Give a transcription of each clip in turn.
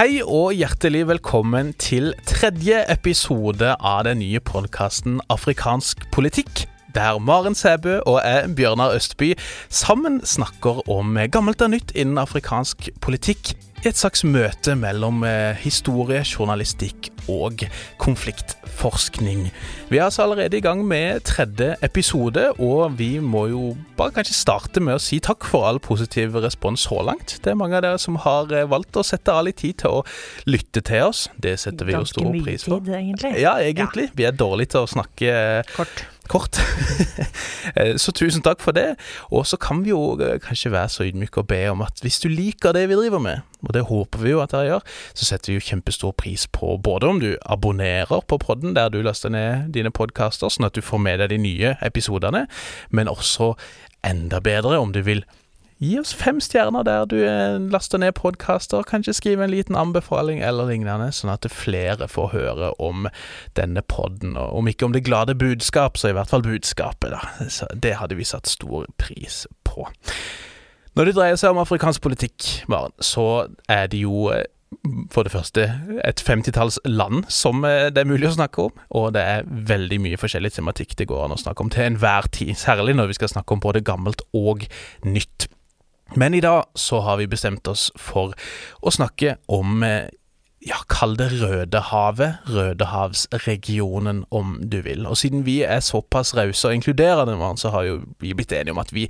Hei og hjertelig velkommen til tredje episode av den nye podkasten Afrikansk politikk. Der Maren Sæbø og jeg, Bjørnar Østby, sammen snakker om gammelt og nytt innen afrikansk politikk. Et slags møte mellom eh, historie, journalistikk og konfliktforskning. Vi er altså allerede i gang med tredje episode, og vi må jo bare kanskje starte med å si takk for all positiv respons så langt. Det er mange av dere som har eh, valgt å sette av litt tid til å lytte til oss. Det setter vi jo Ganske stor mye pris på. tid, egentlig. Ja, egentlig. Vi er dårlige til å snakke eh, Kort. Kort. Eh, så tusen takk for det. Og så kan vi jo eh, kanskje være så ydmyke og be om at hvis du liker det vi driver med, og det håper vi jo at dere gjør, så setter vi jo kjempestor pris på både om du abonnerer på podden der du laster ned dine podkaster, sånn at du får med deg de nye episodene, men også enda bedre om du vil Gi oss fem stjerner der du eh, laster ned podkaster. Kanskje skrive en liten anbefaling eller lignende, sånn at flere får høre om denne podden. Og om ikke om det glade budskap, så i hvert fall budskapet, da. Så det hadde vi satt stor pris på. Når det dreier seg om afrikansk politikk, Maren, så er det jo eh, for det første et femtitalls land som eh, det er mulig å snakke om, og det er veldig mye forskjellig tematikk det går an å snakke om til enhver tid, særlig når vi skal snakke om både gammelt og nytt. Men i dag så har vi bestemt oss for å snakke om eh, ja, kall det Rødehavet, Rødehavsregionen om du vil. Og siden vi er såpass rause og inkluderende, så har jo vi blitt enige om at vi,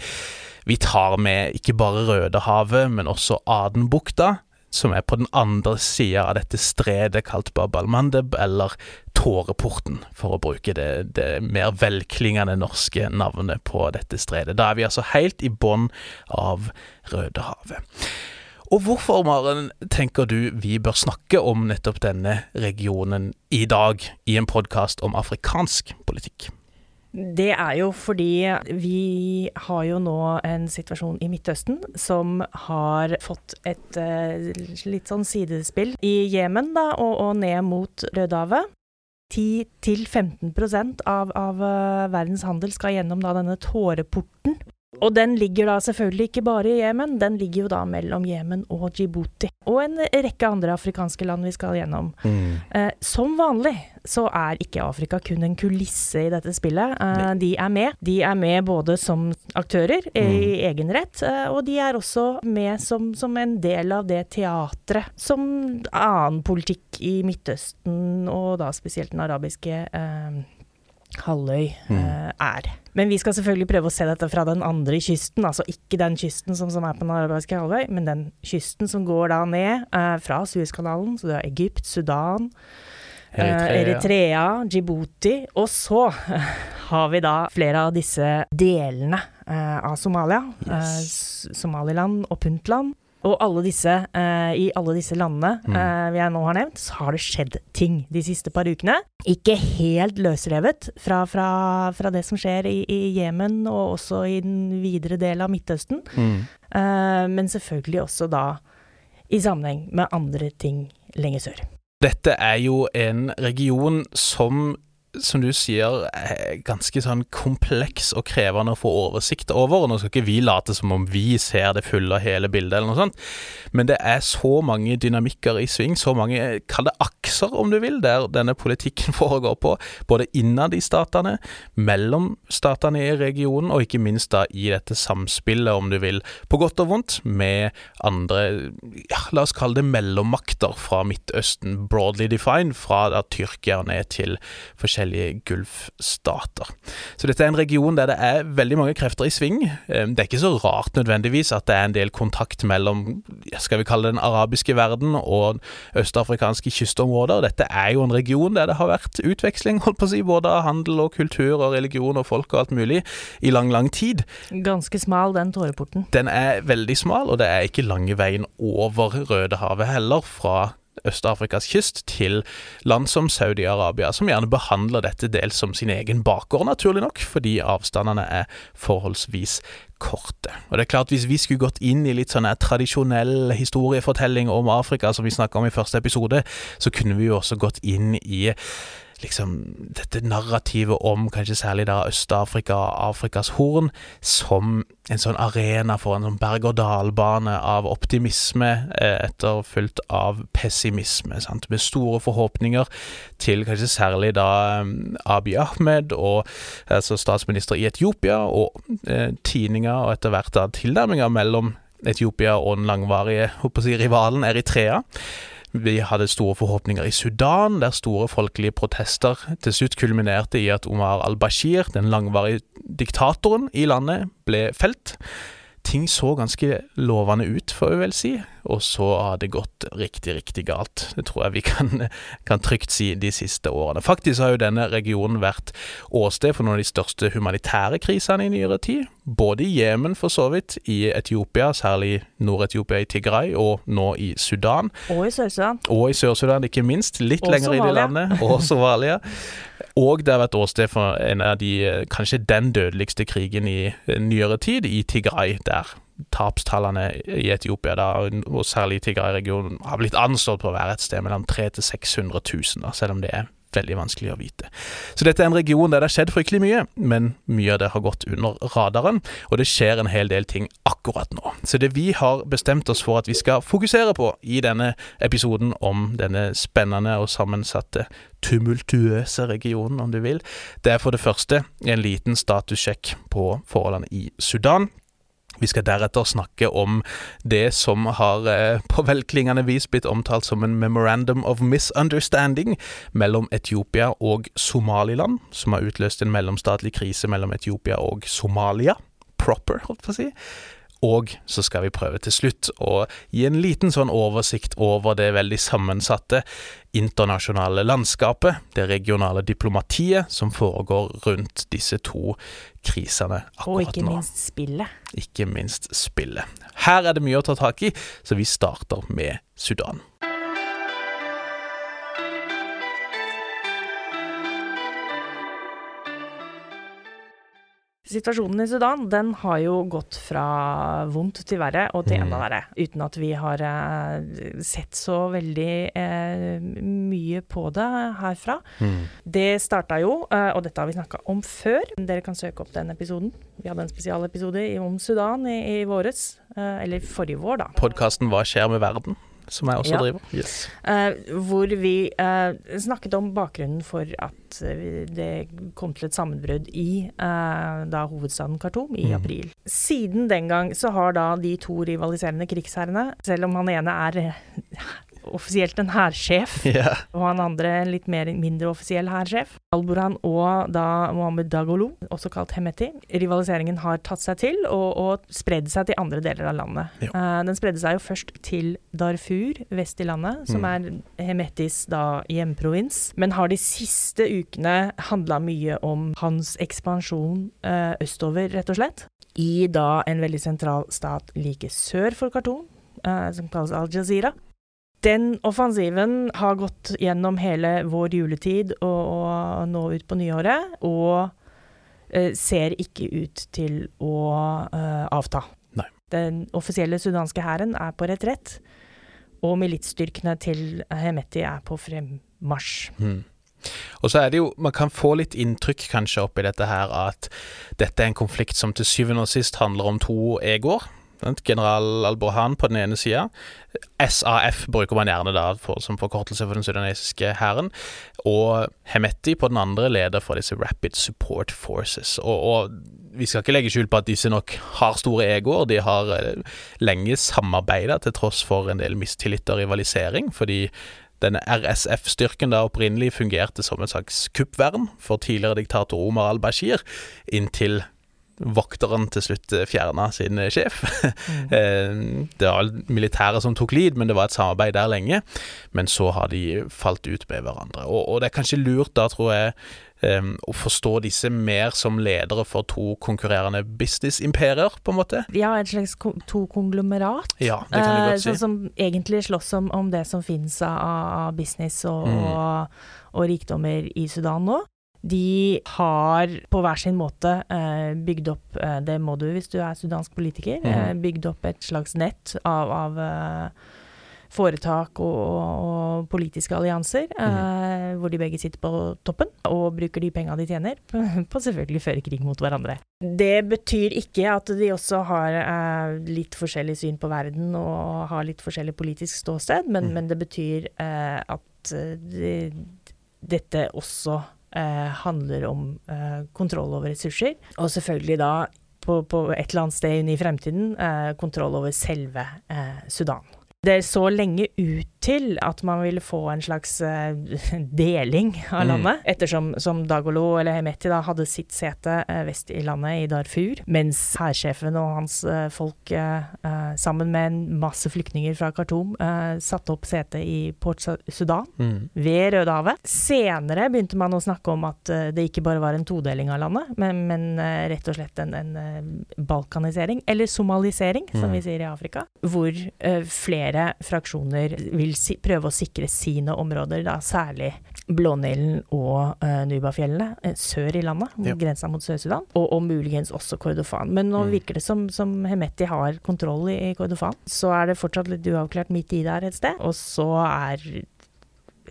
vi tar med ikke bare Rødehavet, men også Adenbukta, som er på den andre sida av dette stredet kalt Bab al-Mandeb, eller Tåreporten, for å bruke det, det mer velklingende norske navnet på dette stredet. Da er vi altså helt i bånn av Rødehavet. Og hvorfor, Maren, tenker du vi bør snakke om nettopp denne regionen i dag, i en podkast om afrikansk politikk? Det er jo fordi vi har jo nå en situasjon i Midtøsten som har fått et eh, litt sånn sidespill i Jemen da, og, og ned mot Rødehavet. 10-15 av, av eh, verdens handel skal gjennom da denne tåreporten. Og den ligger da selvfølgelig ikke bare i Jemen, den ligger jo da mellom Jemen og Djibouti. Og en rekke andre afrikanske land vi skal gjennom. Eh, som vanlig så er ikke Afrika kun en kulisse i dette spillet. Eh, de er med. De er med både som aktører i i egen rett, eh, og de er også med som, som en del av det teatret som annen politikk i Midtøsten, og da spesielt den arabiske eh, halvøy eh, er. Men vi skal selvfølgelig prøve å se dette fra den andre kysten, altså ikke den kysten som, som er på den arabiske halvøy, men den kysten som går da ned eh, fra Suezkanalen, så det er Egypt, Sudan, eh, Eritrea. Eritrea, Djibouti. Og så eh, har vi da flere av disse delene eh, av Somalia. Yes. S- Somaliland og Puntland. Og alle disse, eh, i alle disse landene Mm. eh, jeg nå har nevnt, så har det skjedd ting de siste par ukene. Ikke helt løsrevet fra, fra, fra det som skjer i i Jemen og også i den videre del av Midtøsten. Mm. Eh, men selvfølgelig også da i sammenheng med andre ting lenger sør. Dette er jo en region som som du sier, er ganske sånn kompleks og krevende å få oversikt over. Nå skal ikke vi late som om vi ser det fulle og hele bildet, eller noe sånt, men det er så mange dynamikker i sving, så mange, kall det akser om du vil, der denne politikken foregår på. Både innad i statene, mellom statene i regionen, og ikke minst da i dette samspillet, om du vil, på godt og vondt, med andre, ja, la oss kalle det mellommakter fra Midtøsten, broadly defined, fra da Tyrkia ned til forskjellige Gulfstater. Så dette er en region der det er veldig mange krefter i sving. Eh, Det er ikke så rart nødvendigvis at det er en del kontakt mellom, skal vi kalle det den arabiske verden og østafrikanske kystområder. Dette er jo en region der det har vært utveksling, holdt på å si, både av handel og kultur og religion og folk og alt mulig i lang, lang tid. Ganske smal, den tåreporten. Den er veldig smal, og det er ikke lange veien over Rødehavet heller, fra Øst-Afrikas kyst til land som Saudi-Arabia, som gjerne behandler dette dels som sin egen bakgård, naturlig nok, fordi avstandene er forholdsvis korte. Og det er klart, hvis vi skulle gått inn i litt sånn tradisjonell historiefortelling om Afrika, som vi snakka om i første episode, så kunne vi jo også gått inn i liksom dette narrativet om kanskje særlig da Øst-Afrika og Afrikas Horn som en sånn arena for en sånn berg-og-dal-bane av optimisme eh, etterfulgt av pessimisme, sant? med store forhåpninger til kanskje særlig da eh, Abiy Ahmed, og altså statsminister i Etiopia, og eh, tidninger og etter hvert da tilnærminger mellom Etiopia og den langvarige si, rivalen Eritrea. Vi hadde store forhåpninger i Sudan, der store folkelige protester til slutt kulminerte i at Omar al-Bashir, den langvarige diktatoren i landet, ble felt. Ting så ganske lovende ut, får vi vel si, og så har det gått riktig, riktig galt. Det tror jeg vi kan, kan trygt si de siste årene. Faktisk har jo denne regionen vært åsted for noen av de største humanitære krisene i nyere tid. Både i Jemen, for så vidt, i Etiopia, særlig Nord-Etiopia i Tigray, og nå i Sudan. Og i Sør-Sudan. Og i Sør-Sudan, ikke minst. Litt Og lenger inn i landet. Og Somalia. Og det har vært åsted for en av de, eh, kanskje den dødeligste krigen i nyere tid, i Tigray, der tapstallene i Etiopia, da, og særlig Tigray-regionen, har blitt anslått på å være et sted mellom 300 000 og 600 000, da, selv om det er veldig vanskelig å vite. Så dette er en region der det har skjedd fryktelig mye, men mye av det har gått under radaren, og det skjer en hel del ting akkurat nå. Så det vi har bestemt oss for at vi skal fokusere på i denne episoden om denne spennende og sammensatte tumultuøse regionen, om du vil, det er for det første en liten statussjekk på forholdene i Sudan. Vi skal deretter snakke om det som har eh, på velklingende vis blitt omtalt som en memorandum of misunderstanding mellom Etiopia og Somaliland, som har utløst en mellomstatlig krise mellom Etiopia og Somalia. Proper, holdt på å si. Og så skal vi prøve til slutt å gi en liten sånn oversikt over det veldig sammensatte internasjonale landskapet, det regionale diplomatiet som foregår rundt disse to krisene akkurat nå. Og ikke nå. minst spillet. Ikke minst spillet. Her er det mye å ta tak i, så vi starter med Sudan. Situasjonen i Sudan den har jo gått fra vondt til verre og til Mm. enda verre, uten at vi har eh, sett så veldig eh, mye på det herfra. Det starta jo, eh, og dette har vi snakka om før, dere kan søke opp den episoden. Vi hadde en spesialepisode om Sudan i, i våres, eh, eller forrige vår, da. Podkasten Hva skjer med verden? Som jeg også Ja. driver. Yes. Uh, hvor vi uh, snakket om bakgrunnen for at eh, det kom til et sammenbrudd i uh, da hovedstaden Khartoum i Mm. april. Siden den gang så har da de to rivaliserende krigsherrene, selv om han ene er offisielt en hærsjef, yeah. og han andre en litt mer, mindre offisiell hærsjef. Al-Burhan og da Mohammed Dagolo, også kalt Hemeti. Rivaliseringen har tatt seg til og, og spredd seg til andre deler av landet. Ja. Eh, den spredde seg jo først til Darfur, vest i landet, som Mm. er Hemetis da hjemprovins, men har de siste ukene handla mye om hans ekspansjon uh, østover, rett og slett. I da en veldig sentral stat like sør for Khartoum, uh, som kalles Al-Jazeera. Den offensiven har gått gjennom hele vår juletid og, og nå ut på nyåret, og eh, ser ikke ut til å eh, avta. Nei. Den offisielle sudanske hæren er på retrett, og militsstyrkene til Hemeti er på fremmarsj. Mm. Og så er det jo, Man kan få litt inntrykk kanskje oppi dette her at dette er en konflikt som til syvende og sist handler om to egoer. General Al-Burhan på den ene sida. SAF bruker man gjerne da for, som forkortelse for den sudanesiske hæren. Og Hemeti på den andre leder for disse Rapid Support Forces. Og, og vi skal ikke legge skjul på at disse nok har store egoer. De har eh, lenge samarbeida til tross for en del mistillit og rivalisering, fordi denne RSF-styrken da opprinnelig fungerte som en slags kuppvern for tidligere diktator Omar al-Bashir, inntil vokteren til slutt fjerna sin sjef. Mm. det var militæret som tok lid, men det var et samarbeid der lenge. Men så har de falt ut med hverandre. Og, og det er kanskje lurt da, tror jeg, um, å forstå disse mer som ledere for to konkurrerende business-imperier, på en måte. Ja, et slags to konglomerat. Ja, det kan du Eh, godt si. sånn som egentlig slåss om, om det som finnes av business og, Mm. og, og rikdommer i Sudan nå. De har på hver sin måte eh, bygd opp, eh, det må du hvis du er sudansk politiker, Mhm. eh, bygd opp et slags nett av, av foretak og, og, politiske allianser, eh, hvor de begge sitter på toppen og bruker de penga de tjener, på, selvfølgelig føre krig mot hverandre. Det betyr ikke at de også har eh, litt forskjellig syn på verden og har litt forskjellig politisk ståsted, men, Mm. men det betyr eh, at de, dette også handler om eh, kontroll over ressurser, og selvfølgelig da på, på et eller annet sted i fremtiden eh, kontroll over selve eh, Sudan. Det så lenge ut til at man ville få en slags eh, deling av Mm. landet, ettersom som Dagolo eller Hemeti da hadde sitt sete eh, vest i landet, i Darfur, mens hærsjefen og hans eh, folk sammen med en masse flyktninger fra Khartoum satte opp sete i Port Sudan Mm. ved Rødehavet. Senere begynte man å snakke om at det ikke bare var en todeling av landet, men, men rett og slett en, en balkanisering, eller somalisering, som Mm. vi sier i Afrika, hvor eh, flere fraksjoner vil si, prøve å sikre sine områder, da særlig Blånilen og uh, Nubafjellene eh, sør i landet, Ja. grensa mot Sør-Sudan, og, og muligens også Kordofan. Men nå Mm. virker det som, som Hemeti har kontroll i, i Kordofan. Så er det fortsatt litt uavklart midt i der et sted, og så er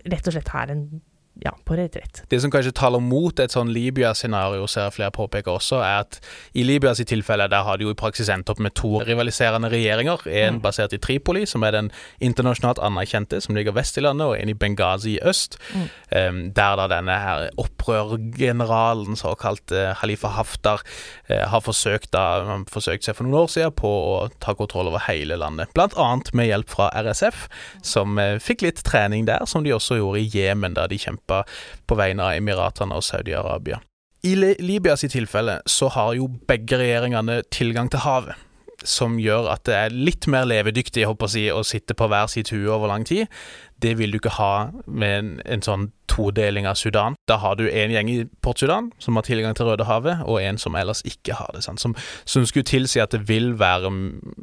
rett og slett her en ja, på retrett. Det som kanskje taler mot et sånn Libya-scenario, ser flere påpeker også, er at i Libyas tilfelle, der har de jo i praksis endt opp med to rivaliserende regjeringer. En Mm. basert i Tripoli, som er den internasjonalt anerkjente, som ligger vest i landet, og en i Benghazi i øst. Mm. Um, der da denne her opprørgeneralen, såkalt uh, Halifa Haftar, uh, har forsøkt da, forsøkt seg for noen år siden på å ta kontroll over hele landet. Blant annet med hjelp fra RSF, som uh, fikk litt trening der, som de også gjorde i Jemen, da de kjempa på vegne av Emiratene og Saudi-Arabia. I Li- Libyas tilfelle så har jo begge regjeringene tilgang til havet. Som gjør at det er litt mer levedyktig å, si, å sitte på hver sitt hue over lang tid. Det vil du ikke ha med en, en sånn todeling av Sudan. Da har du en gjeng i Port-Sudan som har tilgang til Rødehavet, og en som ellers ikke har det. Sant? Som, som skulle tilsi at det vil være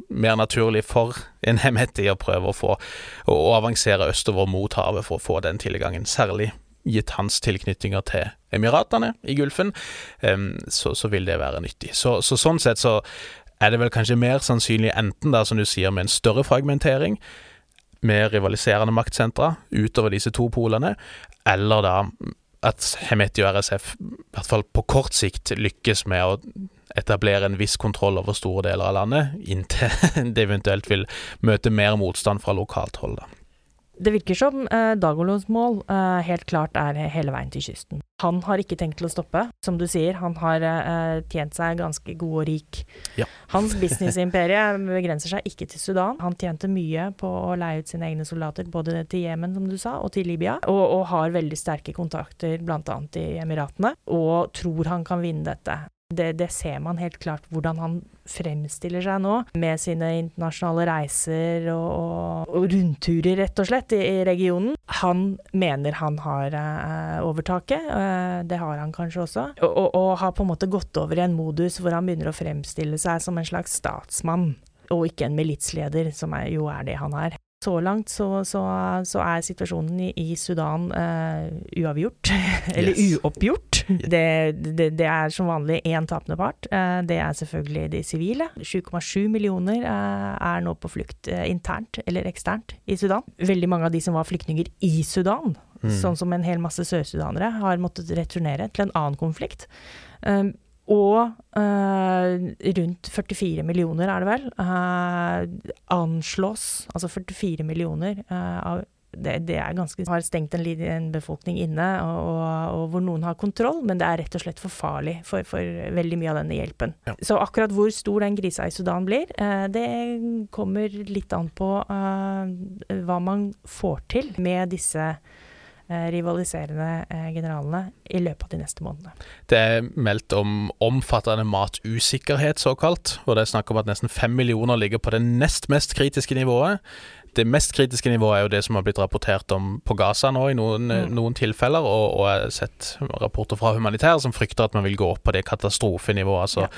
mer naturlig for en Hemeti å prøve å få å avansere østover mot havet for å få den tilgangen. Særlig gitt hans tilknytninger til Emiratene i Gulfen, så, så vil det være nyttig. Så, så sånn sett så er det vel kanskje mer sannsynlig enten da, som du sier, med en større fragmentering, med rivaliserende maktsentra utover disse to polene, eller da at Hemeti og RSF i hvert fall på kort sikt lykkes med å etablere en viss kontroll over store deler av landet, inntil det eventuelt vil møte mer motstand fra lokalt hold. da. Det virker som eh, Dagolos mål eh, helt klart er hele veien til kysten. Han har ikke tenkt til å stoppe. Som du sier, han har eh, tjent seg ganske god og rik. Ja. Hans businessimperie begrenser seg ikke til Sudan. Han tjente mye på å leie ut sine egne soldater, både til Jemen, som du sa, og til Libya. Og, og har veldig sterke kontakter bl.a. i Emiratene, og tror han kan vinne dette. Det, det, ser man helt klart hvordan han fremstiller seg nå, med sine internasjonale reiser og, og, rundturer, rett og slett, i, i, regionen. Han mener han har eh, overtaket, eh, det har han kanskje også, og, og, har på en måte gått over i en modus hvor han begynner å fremstille seg som en slags statsmann, og ikke en militsleder, som er, jo er det han er. Så langt så, så, så er situasjonen i, i Sudan uh, uavgjort, eller yes. uoppgjort. Det, det, det, er som vanlig én tapende part. Uh, det er selvfølgelig de sivile. 7,7 millioner uh, er nå på flukt internt eller eksternt i Sudan. Veldig mange av de som var flyktninger i Sudan, mm. sånn som en hel masse sørsudanere, har måttet returnere til en annen konflikt. Um, og øh, rundt 44 millioner, er det vel, øh, anslås, altså 44 millioner øh, av det, det, er ganske har stengt en, en befolkning inne, og, og, og, hvor noen har kontroll, men det er rett og slett for farlig for, for veldig mye av denne hjelpen. Ja. Så akkurat hvor stor den grisa i Sudan blir, det kommer litt an på hva man får til med disse Eh, rivaliserende eh, generalene i løpet av de neste månedene. Det er meldt om omfattende matusikkerhet, såkalt, og det er snakk om at nesten fem millioner ligger på det nest mest kritiske nivået det mest kritiske nivået er jo det som har blitt rapportert om på Gaza nå, i noen, mm. noen tilfeller. Og, og jeg har sett rapporter fra humanitære som frykter at man vil gå opp på det katastrofenivået. Altså ja.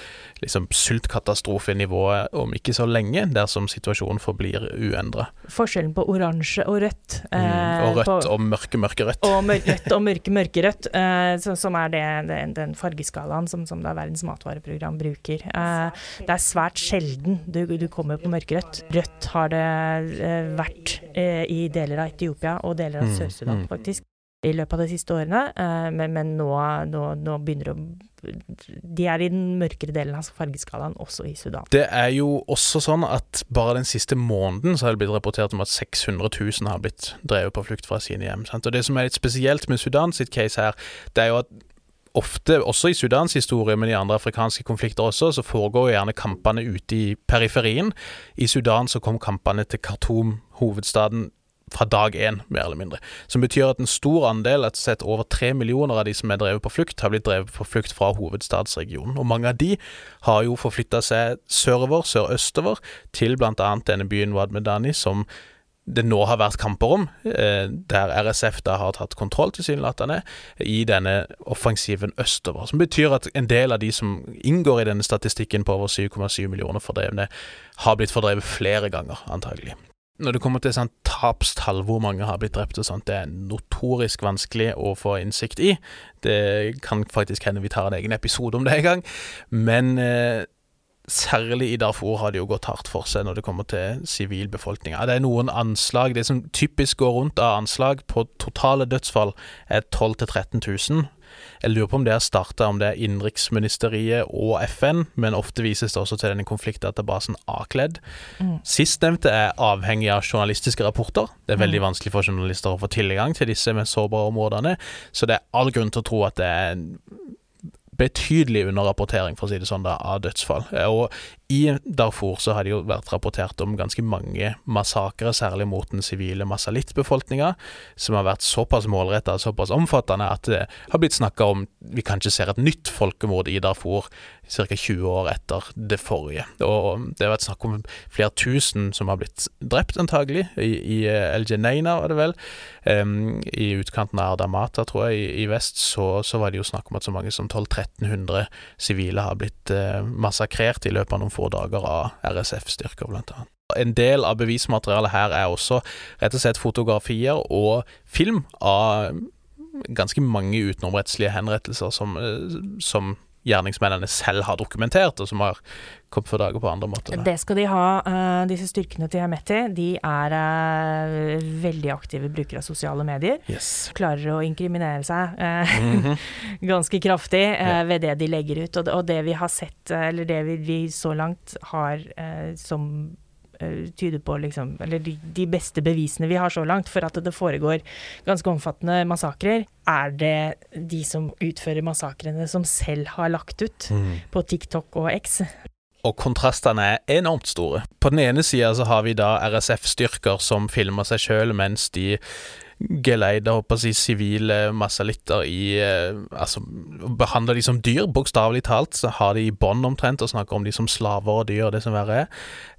liksom sultkatastrofenivået om ikke så lenge, dersom situasjonen forblir uendra. Forskjellen på oransje og rødt. Mm, eh, og rødt på, og mørke, mørke rødt. Og rødt og mørke, mørke rødt, eh, som er det, den, den fargeskalaen som, som Verdens matvareprogram bruker. Eh, det er svært sjelden du, du kommer på mørkerødt. Rødt har det eh, vært eh, i deler av Etiopia og deler av mm, Sør-Sudan, mm. faktisk, i løpet av de siste årene. Eh, men, men nå, nå, nå, begynner det å De er i den mørkere delen av fargeskalaen, også i Sudan. Det er jo også sånn at bare den siste måneden så har det blitt rapportert om at 600 000 har blitt drevet på flukt fra sine hjem. Sant? Og det som er litt spesielt med Sudan sitt case her, det er jo at ofte, også i Sudans historie, men i andre afrikanske konflikter også, så foregår gjerne kampene ute i periferien. I Sudan så kom kampene til Khartoum, hovedstaden, fra dag én, mer eller mindre. Som betyr at en stor andel, et sett over tre millioner av de som er drevet på flukt, har blitt drevet på flukt fra hovedstadsregionen. Og mange av de har jo forflytta seg sørover, sørøstover, til annet denne byen Wad Medani, som det nå har vært kamper om, eh, der RSF da har tatt kontroll, tilsynelatende, i denne offensiven østover. Som betyr at en del av de som inngår i denne statistikken på over 7,7 millioner fordrevne, har blitt fordrevet flere ganger, antagelig. Når det kommer til sånn tapstall, hvor mange har blitt drept og sånt, det er notorisk vanskelig å få innsikt i. Det kan faktisk hende vi tar en egen episode om det en gang, men eh, Særlig i Darfur har det jo gått hardt for seg når det kommer til sivilbefolkninga. Det er noen anslag Det som typisk går rundt av anslag på totale dødsfall, er 12 000-13 000. Jeg lurer på om det har starta, om det er innenriksministeriet og FN, men ofte vises det også til denne konfliktdatabasen A-kledd. Mm. Sistnevnte er avhengig av journalistiske rapporter. Det er veldig mm. vanskelig for journalister å få tilgang til disse med sårbare områdene, så det er all grunn til å tro at det er betydelig underrapportering, for å si det sånn, da, av dødsfall. Og i Darfur så har det jo vært rapportert om ganske mange massakrer, særlig mot den sivile masalittbefolkninga, som har vært såpass målretta og såpass omfattende at det har blitt snakka om vi kanskje ser et nytt folkemord i Darfur ca. 20 år etter det forrige. Og Det har vært snakk om flere tusen som har blitt drept, antagelig, i, i eh, El Geneina, var det vel. Um, I utkanten av Ardamata, tror jeg, i, i vest, så, så, var det jo snakk om at så mange som 1200-1300 sivile har blitt uh, massakrert i løpet av noen få dager av RSF-styrker, blant annet. En del av bevismaterialet her er også rett og slett fotografier og film av ganske mange utenomrettslige henrettelser som, eh, som gjerningsmennene selv har dokumentert, og som har kommet for dager på andre måter. Det skal de ha. Uh, disse styrkene til Hemeti de er uh, veldig aktive brukere av sosiale medier. Yes. Klarer å inkriminere seg mm -hmm. ganske kraftig yeah. ved det de legger ut. Og det, vi har sett, eller det vi, vi så langt har som eh, tyder på liksom Eller de, de, beste bevisene vi har så langt for at det foregår ganske omfattende massakrer, er det de som utfører massakrene som selv har lagt ut mm. på TikTok og X. Og kontrastene er enormt store. På den ene sida så har vi da RSF-styrker som filmer seg sjøl mens de geleider håper jeg, sivile masalitter i eh, Altså behandler de som dyr, bokstavelig talt. Så har de i bånd omtrent og snakker om de som slaver og dyr, og det som verre er.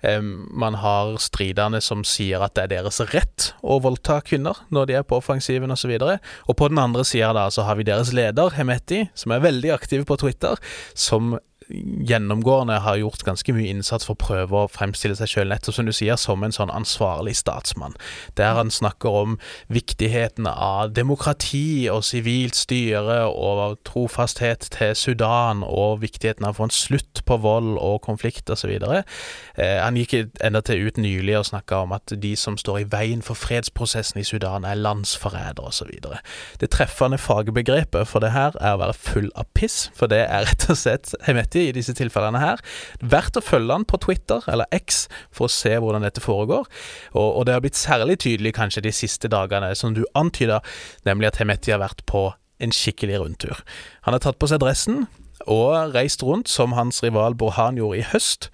Um, man har stridende som sier at det er deres rett å voldta kvinner når de er på offensiven osv. Og, så og på den andre sida da så har vi deres leder, Hemeti, som er veldig aktiv på Twitter, som gjennomgående har gjort ganske mye innsats for å prøve å fremstille seg sjøl, nettopp som du sier, som en sånn ansvarlig statsmann. Der han snakker om viktigheten av demokrati og sivilt styre og trofasthet til Sudan, og viktigheten av å få en slutt på vold og konflikt osv. Eh, han gikk enda til ut nylig og snakka om at de som står i veien for fredsprosessen i Sudan, er landsforrædere osv. Det treffende fagbegrepet for det her er å være full av piss, for det er rett og slett Hemeti viktig i disse tilfellene her. Verdt å følge han på Twitter, eller X, for å se hvordan dette foregår. Og, og det har blitt særlig tydelig kanskje de siste dagene, som du antyda, nemlig at Hemeti har vært på en skikkelig rundtur. Han har tatt på seg dressen og reist rundt, som hans rival Bohan gjorde i høst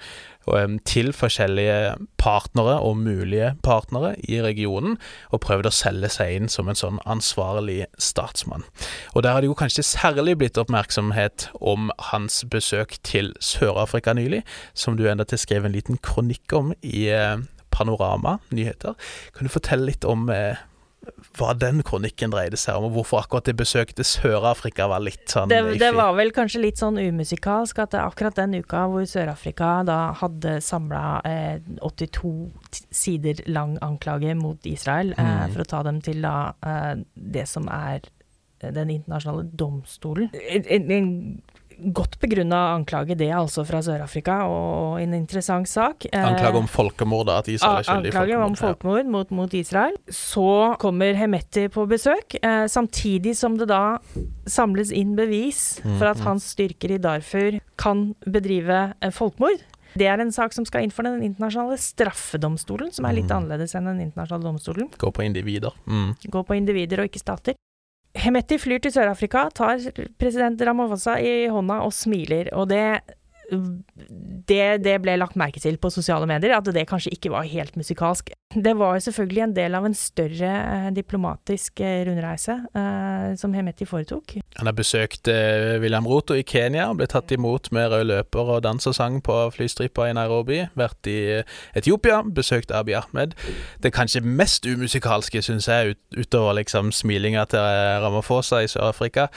til forskjellige partnere og mulige partnere i regionen, og prøvd å selge seg inn som en sånn ansvarlig statsmann. Og der har det jo kanskje særlig blitt oppmerksomhet om hans besøk til Sør-Afrika nylig, som du endatil skrev en liten kronikk om i eh, Panorama nyheter. Kan du fortelle litt om eh, hva den kronikken dreide seg om, og hvorfor akkurat det besøket til Sør-Afrika var litt sånn det, det, var vel kanskje litt sånn umusikalsk at akkurat den uka hvor Sør-Afrika da hadde samla eh, 82 sider lang anklage mot Israel, eh, mm. for å ta dem til da eh, det som er den internasjonale domstolen. En, en godt begrunna anklage, det altså fra Sør-Afrika, og en interessant sak. Eh, anklage om folkemord, at Israel er skyldig i folkemord. Anklage om folkemord mot, mot, Israel. Så kommer Hemeti på besøk, eh, samtidig som det da samles inn bevis for at mm. hans styrker i Darfur kan bedrive eh, folkemord. Det er en sak som skal inn for den internasjonale straffedomstolen, som er litt mm. annerledes enn den internasjonale domstolen. Gå på individer. Mm. Gå på individer og ikke stater. Hemeti flyr til Sør-Afrika, tar president Ramaphosa i hånda og smiler. Og det det, det, ble lagt merke til på sosiale medier, at det kanskje ikke var helt musikalsk. Det var selvfølgelig en del av en større eh, diplomatisk eh, rundreise eh, som Hemeti foretok. Han har besøkt eh, William Roto i Kenya, ble tatt imot med rød løper og dans og sang på flystripa i Nairobi. Vært i Etiopia, besøkt Abiy Ahmed. Det kanskje mest umusikalske, syns jeg, ut, utover liksom smilinga til Ramaphosa i Sør-Afrika,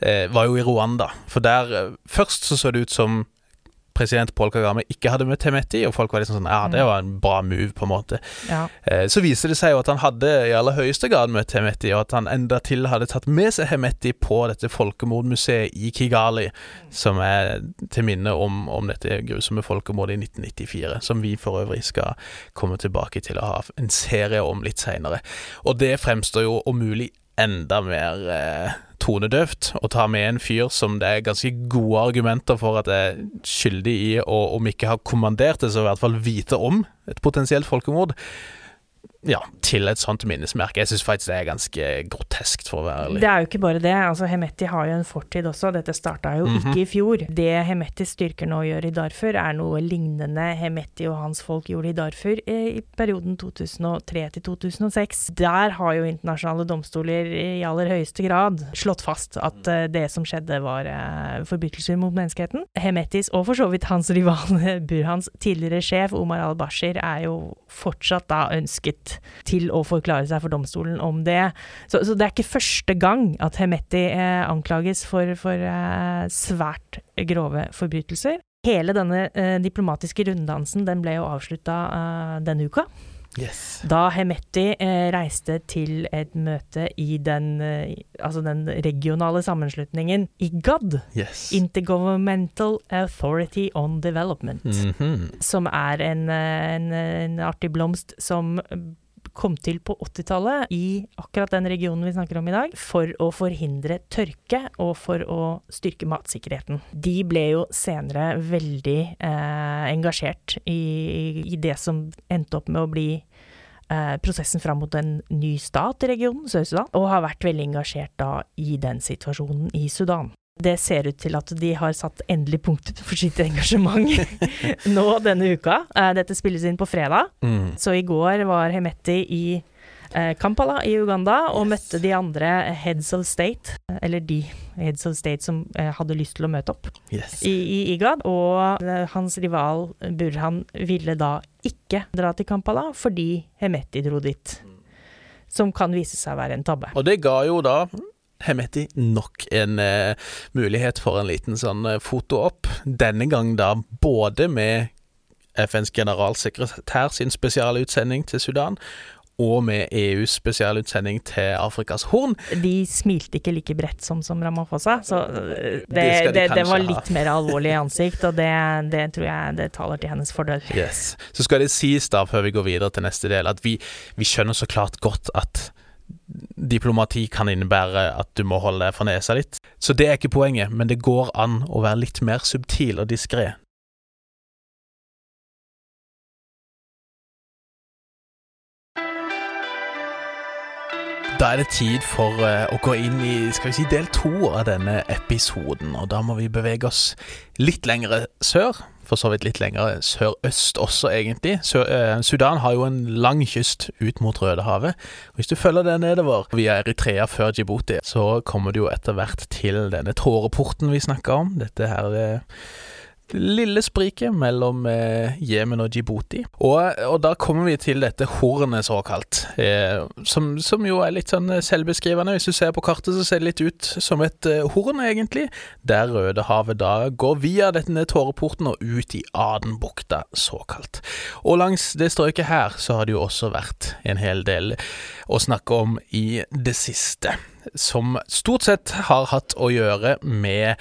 eh, var jo i Rwanda. For der eh, Først så så det ut som president Paul Kagame ikke hadde møtt Hemeti, og folk var liksom sånn Ja, det mm. var en bra move, på en måte. Ja. Eh, så viser det seg jo at han hadde i aller høyeste grad møtt Hemeti, og at han enda til hadde tatt med seg Hemeti på dette folkemordmuseet i Kigali, som er til minne om, om dette grusomme folkemordet i 1994, som vi for øvrig skal komme tilbake til å ha en serie om litt seinere. Og det fremstår jo om mulig enda mer eh, tonedøvt å ta med en fyr som det er ganske gode argumenter for at er skyldig i å, om ikke har kommandert det, så i hvert fall vite om et potensielt folkemord ja, til et sånt minnesmerke. Jeg syns faktisk det er ganske groteskt, for å være ærlig. Det er jo ikke bare det. altså Hemeti har jo en fortid også. Dette starta jo mm -hmm. ikke i fjor. Det Hemetis styrker nå gjør i Darfur, er noe lignende Hemeti og hans folk gjorde i Darfur i perioden 2003 til 2006. Der har jo internasjonale domstoler i aller høyeste grad slått fast at uh, det som skjedde var forbrytelser mot menneskeheten. Hemetis, og for så vidt hans rival Burhans tidligere sjef Omar al-Bashir, er jo fortsatt da ønsket til å forklare seg for domstolen om det. Så, så det er ikke første gang at Hemeti eh, anklages for, for eh, svært grove forbrytelser. Hele denne eh, diplomatiske runddansen den ble jo avslutta eh, denne uka. Yes. Da Hemeti eh, reiste til et møte i den, eh, altså den regionale sammenslutningen IGAD, yes. Intergovernmental Authority on Development, mm -hmm. som er en, en, en artig blomst som kom til på 80-tallet i akkurat den regionen vi snakker om i dag, for å forhindre tørke og for å styrke matsikkerheten. De ble jo senere veldig eh, engasjert i, i, det som endte opp med å bli eh, prosessen fram mot en ny stat i regionen, Sør-Sudan, og har vært veldig engasjert da i den situasjonen i Sudan. Det ser ut til at de har satt endelig punktum for sitt engasjement nå denne uka. Eh, dette spilles inn på fredag, mm. så i går var Hemeti i eh, Kampala i Uganda og møtte de andre heads of state, eller de heads of state som eh, hadde lyst til å møte opp yes. i, i, IGAD. Og hans rival Burhan ville da ikke dra til Kampala fordi Hemeti dro dit. Som kan vise seg å være en tabbe. Og det ga jo da Hemeti nok en eh, mulighet for en liten sånn eh, foto-opp. Denne gang da både med FNs generalsekretær sin spesialutsending til Sudan, og med EUs spesialutsending til Afrikas Horn. De smilte ikke like bredt som, som Ramaphosa, så eh, det, det, de det var litt mer alvorlig i ansikt, og det, det, tror jeg det taler til hennes fordel. Yes. Så skal det sies, da, før vi går videre til neste del, at vi, vi skjønner så klart godt at diplomati kan innebære at du må holde for nesa litt. Så det er ikke poenget, men det går an å være litt mer subtil og diskré. Da er det tid for uh, å gå inn i skal vi si, del to av denne episoden. Og da må vi bevege oss litt lengre sør, for så vidt litt lenger sørøst også, egentlig. Sør, eh, Sudan har jo en lang kyst ut mot Rødehavet. Hvis du følger det nedover via Eritrea før Djibouti, så kommer du jo etter hvert til denne tåreporten vi snakka om. Dette her eh, lille spriket mellom eh, Jemen og Djibouti. Og, og, da kommer vi til dette hornet, såkalt, eh, som, som, jo er litt sånn selvbeskrivende. Hvis du ser på kartet, så ser det litt ut som et eh, horn, egentlig, der Rødehavet da går via denne tåreporten og ut i Adenbukta, såkalt. Og langs det strøket her så har det jo også vært en hel del å snakke om i det siste, som stort sett har hatt å gjøre med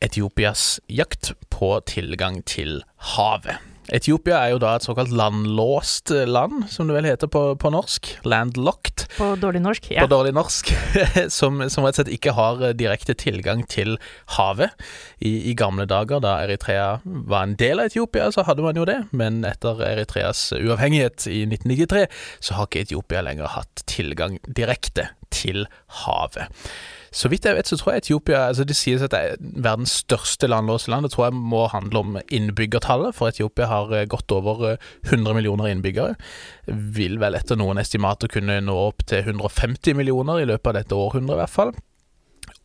Etiopias jakt på tilgang til havet. Etiopia er jo da et såkalt landlåst land, som det vel heter på, på norsk. Landlocked. På dårlig norsk, ja. På dårlig norsk, som, som, rett og slett ikke har direkte tilgang til havet. I, I, gamle dager, da Eritrea var en del av Etiopia, så hadde man jo det, men etter Eritreas uavhengighet i 1993, så har ikke Etiopia lenger hatt tilgang direkte til havet. Så vidt jeg vet, så tror jeg Etiopia altså Det sies at det er verdens største landlåse land. Det tror jeg må handle om innbyggertallet, for Etiopia har eh, godt over 100 eh, millioner innbyggere. Vil vel etter noen estimater kunne nå opp til 150 millioner i løpet av dette århundret, i hvert fall.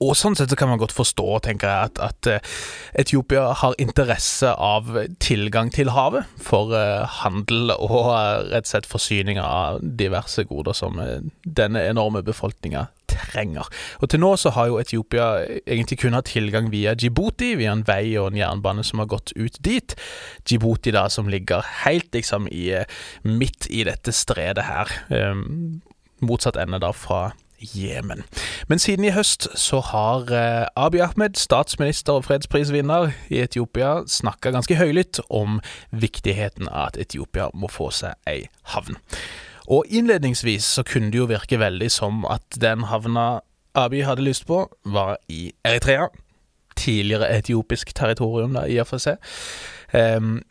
Og sånn sett så kan man godt forstå, tenker jeg, at, at uh, Etiopia har interesse av tilgang til havet for handel og rett og slett forsyning av diverse goder som denne enorme befolkninga trenger. Og til nå så har jo Etiopia egentlig kun hatt tilgang via Djibouti, via en vei og en jernbane som har gått ut dit. Djibouti da som ligger helt liksom i, midt i dette stredet her. Um, motsatt ende da fra Jemen. Men siden i høst så har eh, Abiy Ahmed, statsminister og fredsprisvinner i Etiopia, snakka ganske høylytt om viktigheten av at Etiopia må få seg ei havn. Og innledningsvis så kunne det jo virke veldig som at den havna Abiy hadde lyst på, var i Eritrea. Tidligere etiopisk territorium, da, i og for seg. Um,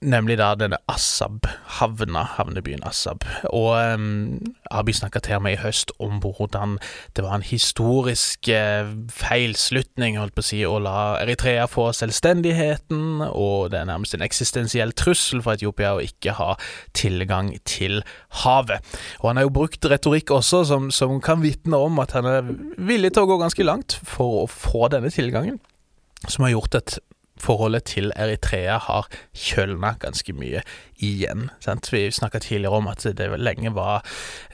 Nemlig da denne Assab-havna, havnebyen Assab. Og um, Abiy snakka til meg i høst om hvordan det var en historisk uh, feilslutning, holdt på å si, å la Eritrea få selvstendigheten, og det er nærmest en eksistensiell trussel for Etiopia å ikke ha tilgang til havet. Og han har jo brukt retorikk også som, som kan vitne om at han er villig til å gå ganske langt for å få denne tilgangen som har gjort et forholdet til Eritrea har kjølna ganske mye igjen. Sant? Vi snakka tidligere om at det lenge var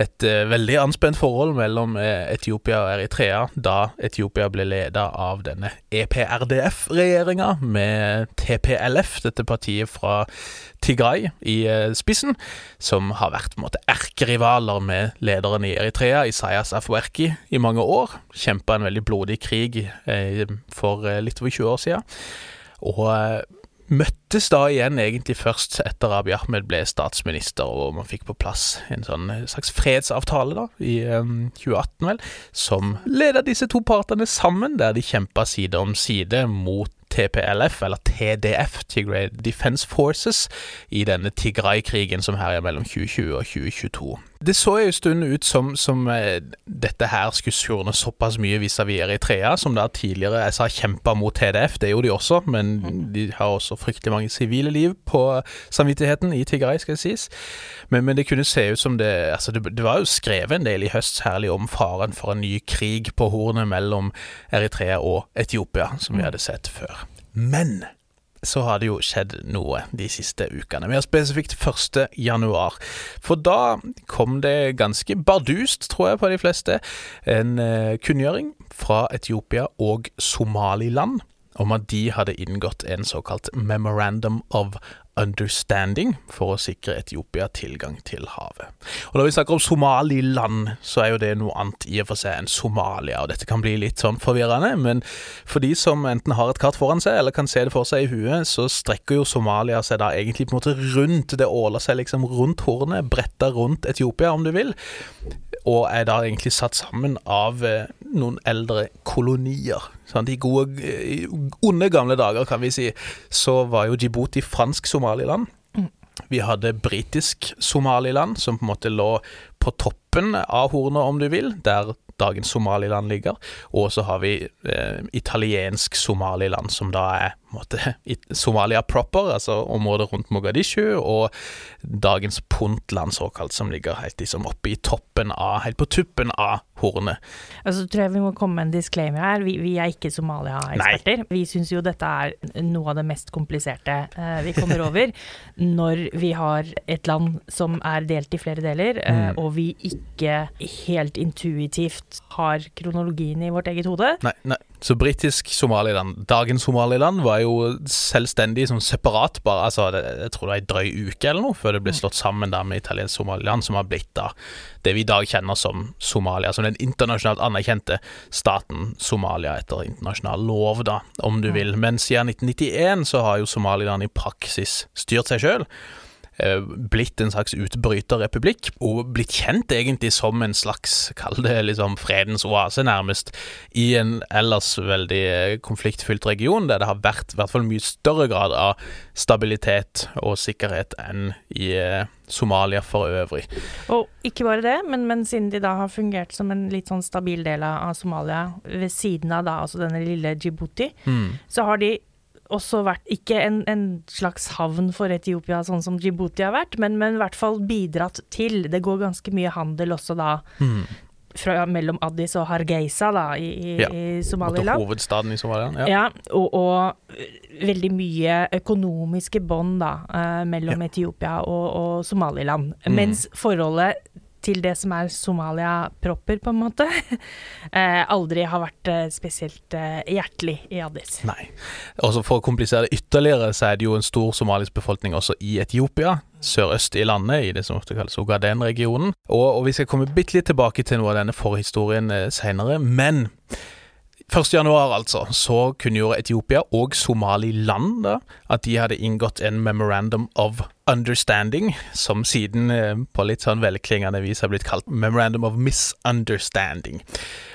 et uh, veldig anspent forhold mellom uh, Etiopia og Eritrea, da Etiopia ble leda av denne EPRDF-regjeringa med TPLF, dette partiet fra Tigray, i uh, spissen, som har vært på en måte erkerivaler med lederen i Eritrea, Isaias Afwerki, i mange år. Kjempa en veldig blodig krig for litt over 20 år siden. Og møttes da igjen egentlig først etter Abiy Ahmed ble statsminister og man fikk på plass en sånn slags fredsavtale da, i um, 2018, vel, som leda disse to partene sammen, der de kjempa side om side mot TPLF, eller TDF, Tigray Defense Forces, i denne Tigray-krigen som her er mellom 2020 og 2022. Det så en stund ut som, som eh, dette her skulle surne såpass mye vis-à-vis Eritrea, som da tidligere jeg sa kjempa mot TDF, det gjorde de også, men de har også fryktelig mange sivile liv på samvittigheten i Tigray, skal det sies. Men, men, det kunne se ut som det altså det, det, var jo skrevet en del i høst, særlig om faren for en ny krig på hornet mellom Eritrea og Etiopia, som vi hadde sett før. Men så har det jo skjedd noe de siste ukene. Mer spesifikt 1. januar. For da kom det ganske bardust, tror jeg, på de fleste, en uh, kunngjøring fra Etiopia og Somaliland om at de hadde inngått en såkalt Memorandum of Understanding for å sikre Etiopia tilgang til havet. Og Når vi snakker om Somaliland, så er jo det noe annet i og for seg enn Somalia. og Dette kan bli litt sånn forvirrende, men for de som enten har et kart foran seg eller kan se det for seg i huet, så strekker jo Somalia seg da egentlig på en måte rundt. Det åler seg liksom rundt hornet, bretta rundt Etiopia, om du vil og er da egentlig satt sammen av eh, noen eldre kolonier. Sånn, I gode, onde gamle dager, kan vi si, så var jo Djibouti fransk Somaliland. Mm. Vi hadde britisk Somaliland, som på en måte lå på toppen av hornet, om du vil, der dagens Somaliland ligger. Og så har vi eh, italiensk Somaliland, som da er måte, Somalia proper, altså området rundt Mogadishu, og dagens Puntland, såkalt, som ligger helt liksom oppe i toppen av, helt på tuppen av hornet. Altså, tror jeg vi må komme med en disclaimer her. Vi, vi er ikke Somalia-eksperter. Vi syns jo dette er noe av det mest kompliserte uh, vi kommer over når vi har et land som er delt i flere deler, uh, mm. og vi ikke helt intuitivt har kronologien i vårt eget hode. Nei, nei. Så britisk Somaliland, dagens Somaliland, var jo selvstendig som separat, bare altså, jeg tror det var ei drøy uke eller noe, før det ble mm. slått sammen da med italiensk Somaliland, som har blitt da det vi i dag kjenner som Somalia, som den internasjonalt anerkjente staten Somalia etter internasjonal lov, da, om du vil. Men siden 1991 så har jo Somaliland i praksis styrt seg sjøl. Eh, blitt en slags utbryterrepublikk, og blitt kjent egentlig som en slags, kall det liksom fredens oase, nærmest, i en ellers veldig eh, konfliktfylt region, der det har vært i hvert fall mye større grad av stabilitet og sikkerhet enn i eh, Somalia for øvrig. Og ikke bare det, men, men, siden de da har fungert som en litt sånn stabil del av Somalia ved siden av da altså denne lille Djibouti, mm. så har de også vært ikke en, en, slags havn for Etiopia, sånn som Djibouti har vært, men, men, i hvert fall bidratt til. Det går ganske mye handel også da. Mm. Fra, mellom Addis og Hargeisa da, i, i, ja, i Somaliland. Hovedstaden i Somalia. Ja, ja og, og, veldig mye økonomiske bånd da, uh, mellom ja. Etiopia og, og Somaliland. Mm. Mens forholdet til det som er Somalia-propper, på en måte, eh, aldri har vært eh, spesielt eh, hjertelig i Addis. Nei. Også For å komplisere det ytterligere, så er det jo en stor somalisk befolkning også i Etiopia. Sørøst i landet, i det som ofte kalles Ogaden-regionen. Og, og, vi skal komme bitte litt tilbake til noe av denne forhistorien eh, seinere. Men 1. januar, altså, så kunngjorde Etiopia og Somaliland da, at de hadde inngått en memorandum of understanding, som siden eh, på litt sånn velklingende vis har blitt kalt memorandum of misunderstanding.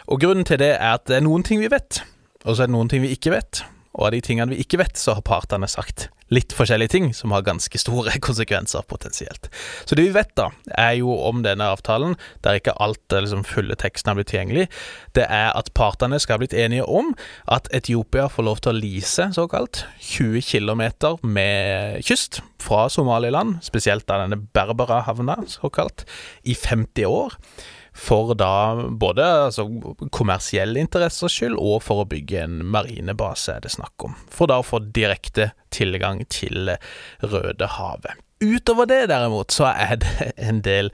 Og grunnen til det er at det er noen ting vi vet, og så er det noen ting vi ikke vet. Og av de tingene vi ikke vet, så har partene sagt litt forskjellige ting som har ganske store konsekvenser potensielt. Så det vi vet, da, er jo om denne avtalen, der ikke alt liksom fulle teksten har blitt tilgjengelig, det er at partene skal ha blitt enige om at Etiopia får lov til å lease, såkalt, 20 km med kyst fra Somaliland, spesielt av denne Berbera-havna, såkalt, i 50 år for da både altså, kommersielle interessers skyld og for å bygge en marinebase, er det snakk om. For da å få direkte tilgang til Rødehavet. Utover det, derimot, så er det en del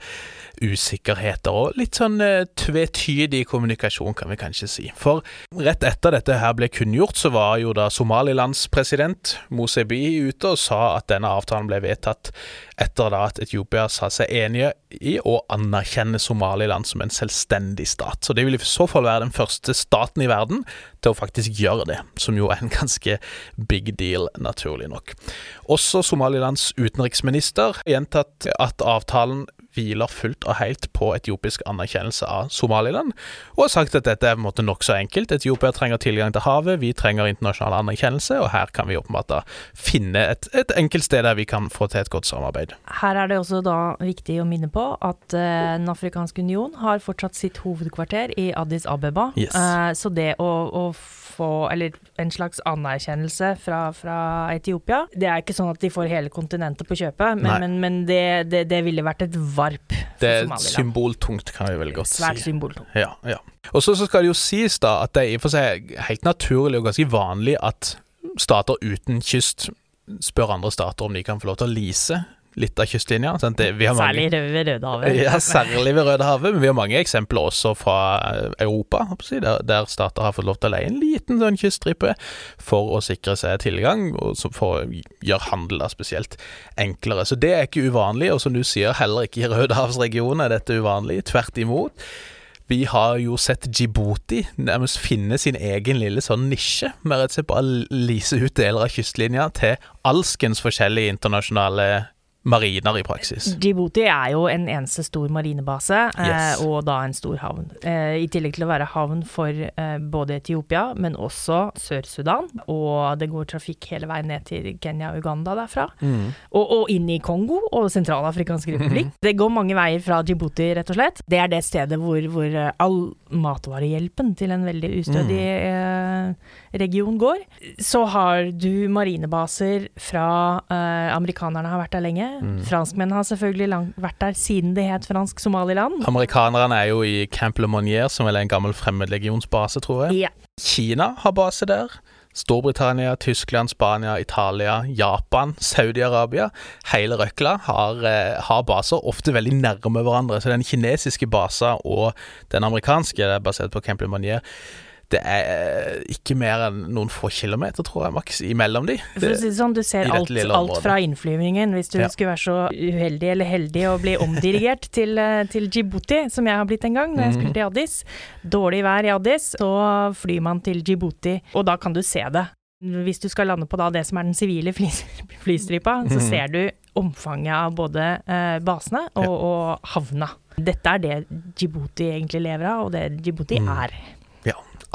usikkerheter og litt sånn eh, tvetydig kommunikasjon, kan vi kanskje si. For rett etter dette her ble kunngjort, så var jo da Somalilands president Mosebi ute og sa at denne avtalen ble vedtatt etter da at Etiopia sa seg enige i å anerkjenne Somaliland som en selvstendig stat. Så det vil i så fall være den første staten i verden til å faktisk gjøre det, som jo er en ganske big deal, naturlig nok. Også Somalilands utenriksminister gjentatt at avtalen hviler fullt og helt på etiopisk anerkjennelse av Somaliland, og har sagt at dette er på en måte nokså enkelt. Etiopia trenger tilgang til havet, vi trenger internasjonal anerkjennelse, og her kan vi åpenbart da finne et, et enkelt sted der vi kan få til et godt samarbeid. Her er det også da viktig å minne på at uh, Den afrikanske union har fortsatt sitt hovedkvarter i Addis Abeba, yes. uh, så det å, å få Eller en slags anerkjennelse fra, fra, Etiopia. Det er ikke sånn at de får hele kontinentet på kjøpet, men, men, men det, det, det, ville vært et varp for det er symboltungt, kan vi vel godt Svært si. Svært symboltungt. Ja, ja. Og så, skal det jo sies da at det er i og for seg helt naturlig og ganske vanlig at stater uten kyst spør andre stater om de kan få lov til å lease litt av kystlinja. særlig ved Rødehavet. Ja, særlig ved Rødehavet, men vi har mange eksempler også fra eh, Europa, der, der stater har fått lov til å leie en liten sånn kyststripe for å sikre seg tilgang, og for å gjøre handel da spesielt enklere. Så det er ikke uvanlig, og som du sier, heller ikke i Rødehavsregionen er dette uvanlig. Tvert imot. Vi har jo sett Djibouti nærmest finne sin egen lille sånn nisje, med rett og slett bare lise ut deler av kystlinja til alskens forskjellige internasjonale mariner i praksis. Djibouti er jo en eneste stor marinebase, eh, yes. eh, og da en stor havn. Eh, I tillegg til å være havn for eh, både Etiopia, men også Sør-Sudan. Og det går trafikk hele veien ned til Kenya og Uganda derfra. Mm. Og, og, inn i Kongo og Sentralafrikansk republikk. Mm. Det går mange veier fra Djibouti, rett og slett. Det er det stedet hvor, hvor all matvarehjelpen til en veldig ustødig mm. region går. Så har du marinebaser fra Amerikanerne har vært der lenge. Mm. Franskmennene har selvfølgelig lang, vært der siden det het fransk Somaliland. Amerikanerne er jo i Camp Le Monier, som vel er en gammel fremmedlegionsbase, tror jeg. Ja. Kina har base der. Storbritannia, Tyskland, Spania, Italia, Japan, Saudi-Arabia. Hele røkla har, eh, har, baser, ofte veldig nærme hverandre. Så den kinesiske basen og den amerikanske, er basert på Camp Le Monnier, det er eh, ikke mer enn noen få kilometer, tror jeg, maks imellom de. Det, For å si det sånn, du ser alt, alt, fra innflyvningen. Hvis du ja. skulle være så uheldig eller heldig å bli omdirigert til, eh, til, Djibouti, som jeg har blitt en gang når jeg skulle til Addis. Dårlig vær i Addis, så flyr man til Djibouti, og da kan du se det. Hvis du skal lande på da det som er den sivile fly, flystripa, så mhm. ser du omfanget av både eh, basene og, og havna. Dette er det Djibouti egentlig lever av, og det Djibouti mm. er.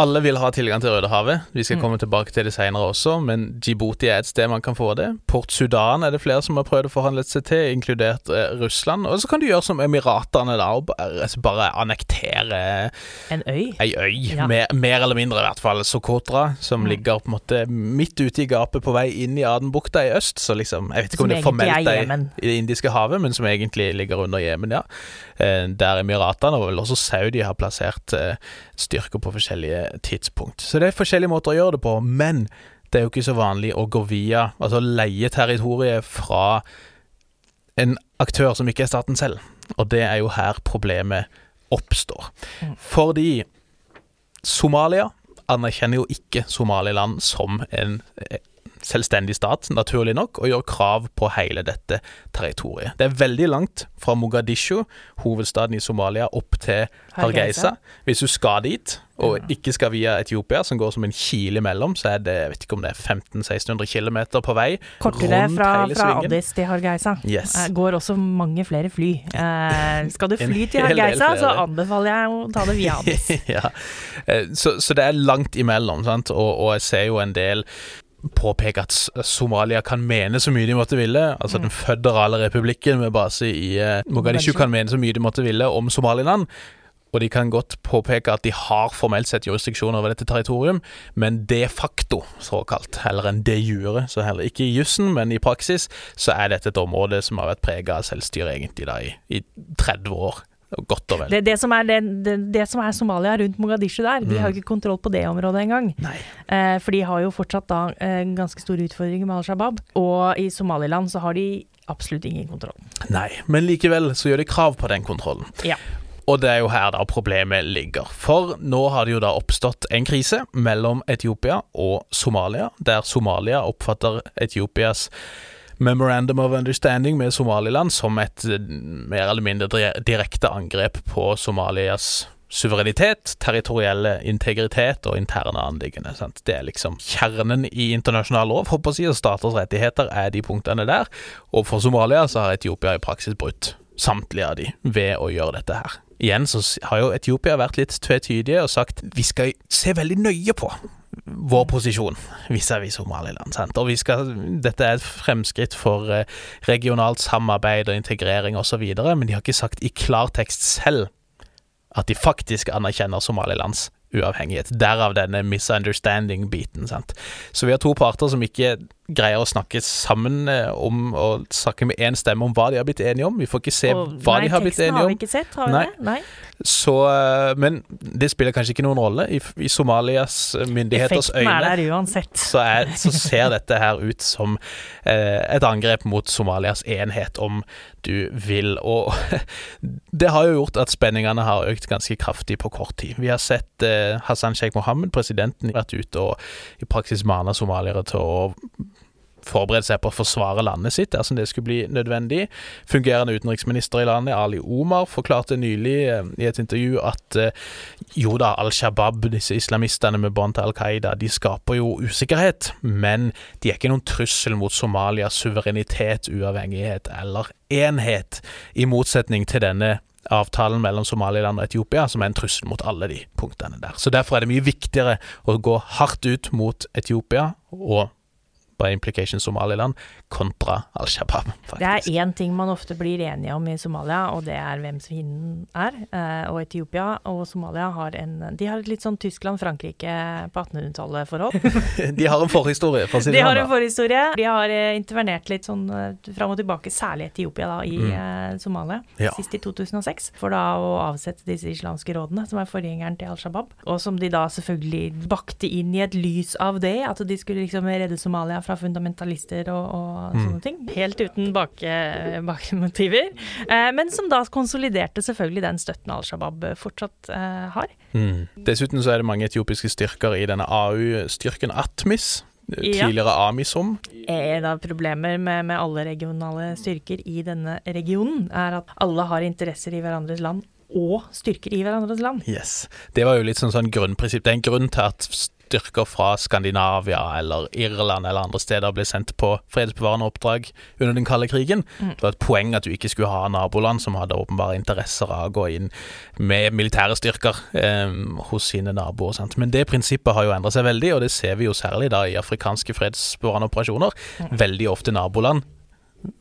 Alle vil ha tilgang til Rødehavet. Vi skal mm. komme tilbake til det senere også, men Djibouti er et sted man kan få det. Port Sudan er det flere som har prøvd å forhandle seg til, inkludert eh, Russland. Og så kan du gjøre som Emiratene, da, og bare, altså bare annektere En øy? Ei øy. Ja. Mer, mer, eller mindre, i hvert fall. Sokotra, som mm. ligger på en måte midt ute i gapet på vei inn i Adenbukta i øst. Så liksom, jeg vet ikke som om det formelt er i Det indiske havet, men som egentlig ligger under Jemen, ja. Eh, der Emiratene og vel også Saudi har plassert eh, styrker på forskjellige tidspunkt. Så det er forskjellige måter å gjøre det på, men det er jo ikke så vanlig å gå via, altså leie territoriet fra en aktør som ikke er staten selv. Og det er jo her problemet oppstår. Mm. Fordi Somalia anerkjenner jo ikke Somaliland som en selvstendig stat, naturlig nok, og gjør krav på hele dette territoriet. Det er veldig langt fra Mogadishu, hovedstaden i Somalia, opp til Hargeisa. Hvis du skal dit, og ikke skal via Etiopia, som går som en kile imellom, så er det jeg vet ikke om det er 1500-1600 km på vei. Kortere fra, fra Addis til Hargeisa. Yes. Går også mange flere fly. Eh, skal du fly til Hargeisa, så anbefaler jeg å ta det via Addis. ja. Eh, så, så, det er langt imellom, sant? Og, og jeg ser jo en del påpeke at Somalia kan mene så mye de måtte ville. Altså mm. den føderale republikken med base i uh, Mogadishu kan mene så mye de måtte ville om Somaliland. Og de kan godt påpeke at de har formelt sett jurisdiksjon over dette territorium, men de facto, såkalt, eller en de jure, så heller ikke i jussen, men i praksis, så er dette et område som har vært prega av selvstyre egentlig da i, i 30 år. Godt og vel. Det, det, som er, det, det, som er, Somalia rundt Mogadishu der, de har jo mm. ikke kontroll på det området engang. Eh, for de har jo fortsatt da eh, ganske store utfordringer med Al Shabaab. Og i Somaliland så har de absolutt ingen kontroll. Nei, men likevel så gjør de krav på den kontrollen. Ja. Og det er jo her da problemet ligger. For nå har det jo da oppstått en krise mellom Etiopia og Somalia, der Somalia oppfatter Etiopias Memorandum of Understanding med Somaliland som et eh, mer eller mindre direkte angrep på Somalias suverenitet, territorielle integritet og interne anliggende. Det er liksom kjernen i internasjonal lov, håper jeg, og staters rettigheter er de punktene der. Og for Somalia så har Etiopia i praksis brutt samtlige av de ved å gjøre dette her. Igjen så har jo Etiopia vært litt tvetydige og sagt vi skal se veldig nøye på vår posisjon vis-à-vis Somaliland. Sant? Og skal, dette er et fremskritt for eh, regionalt samarbeid og integrering osv., men de har ikke sagt i klartekst selv at de faktisk anerkjenner Somalilands uavhengighet. Derav denne misunderstanding-biten. Så vi har to parter som ikke greier å snakke sammen eh, om å snakke med én stemme om hva de har blitt enige om. Vi får ikke se og, hva nei, de har blitt enige om. Nei, teksten Har vi ikke sett, har vi nei. det? Nei. Så, eh, men det spiller kanskje ikke noen rolle. I, i Somalias myndigheters Effekten øyne er der uansett. Så, er, så, ser dette her ut som eh, et angrep mot Somalias enhet, om du vil. Og det har jo gjort at spenningene har økt ganske kraftig på kort tid. Vi har sett eh, Hassan Sheikh Mohammed, presidenten, vært ute og i praksis mana somaliere til å forberede seg på å forsvare landet sitt dersom det skulle bli nødvendig. Fungerende utenriksminister i landet, Ali Omar, forklarte nylig eh, i et intervju at eh, jo da, Al Shabaab, disse islamistene med bånd til Al Qaida, de skaper jo usikkerhet, men de er ikke noen trussel mot Somalias suverenitet, uavhengighet eller enhet, i motsetning til denne avtalen mellom Somaliland og Etiopia, som er en trussel mot alle de punktene der. Så Derfor er det mye viktigere å gå hardt ut mot Etiopia og by implication Somaliland kontra Al Shabaab. Det er én ting man ofte blir enige om i Somalia, og det er hvem fienden er. Eh, og Etiopia og Somalia har en De har et litt sånn Tyskland-Frankrike på 1800-tallet-forhold. de har en forhistorie, for å si det De har en forhistorie. De har eh, intervenert litt sånn eh, fram og tilbake, særlig Etiopia da, i mm. Somalia. Ja. Sist i 2006, for da å avsette disse islamske rådene, som er forgjengeren til Al Shabaab. Og som de da selvfølgelig bakte inn i et lys av det, at de skulle liksom redde Somalia fra fundamentalister og, og mm. sånne ting. Helt uten bakmotiver. Eh, men som da konsoliderte selvfølgelig den støtten Al Shabaab fortsatt eh, har. Mm. Dessuten så er det mange etiopiske styrker i denne AU-styrken Atmis. Tidligere ja. Amisom. En av problemer med, med alle regionale styrker i denne regionen, er at alle har interesser i hverandres land og styrker i hverandres land. Yes. Det var jo litt sånn, sånn grunnprinsipp. Det er en grunn til at styrker fra Skandinavia eller Irland eller andre steder ble sendt på fredsbevarende oppdrag under den kalde krigen. Mm. Det var et poeng at du ikke skulle ha naboland som hadde åpenbare interesser av å gå inn med militære styrker eh, hos sine naboer. Sant? Men det prinsippet har jo endret seg veldig, og det ser vi jo særlig da i afrikanske fredsbevarende operasjoner. Mm. Veldig ofte naboland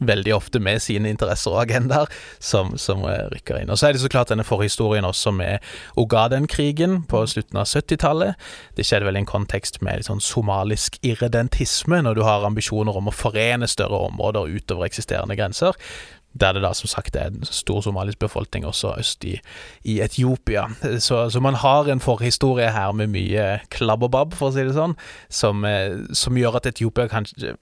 veldig ofte med sine interesser og agendaer, som, som eh, rykker inn. Og Så er det så klart denne forhistorien også med Ogaden-krigen på slutten av 70-tallet. Det skjedde vel i en kontekst med litt sånn somalisk irredentisme, når du har ambisjoner om å forene større områder utover eksisterende grenser. Der det da som sagt er en stor somalisk befolkning også øst i, i Etiopia. Så, så, man har en forhistorie her med mye klabb for å si det sånn, som, eh, som, gjør at Etiopia kanskje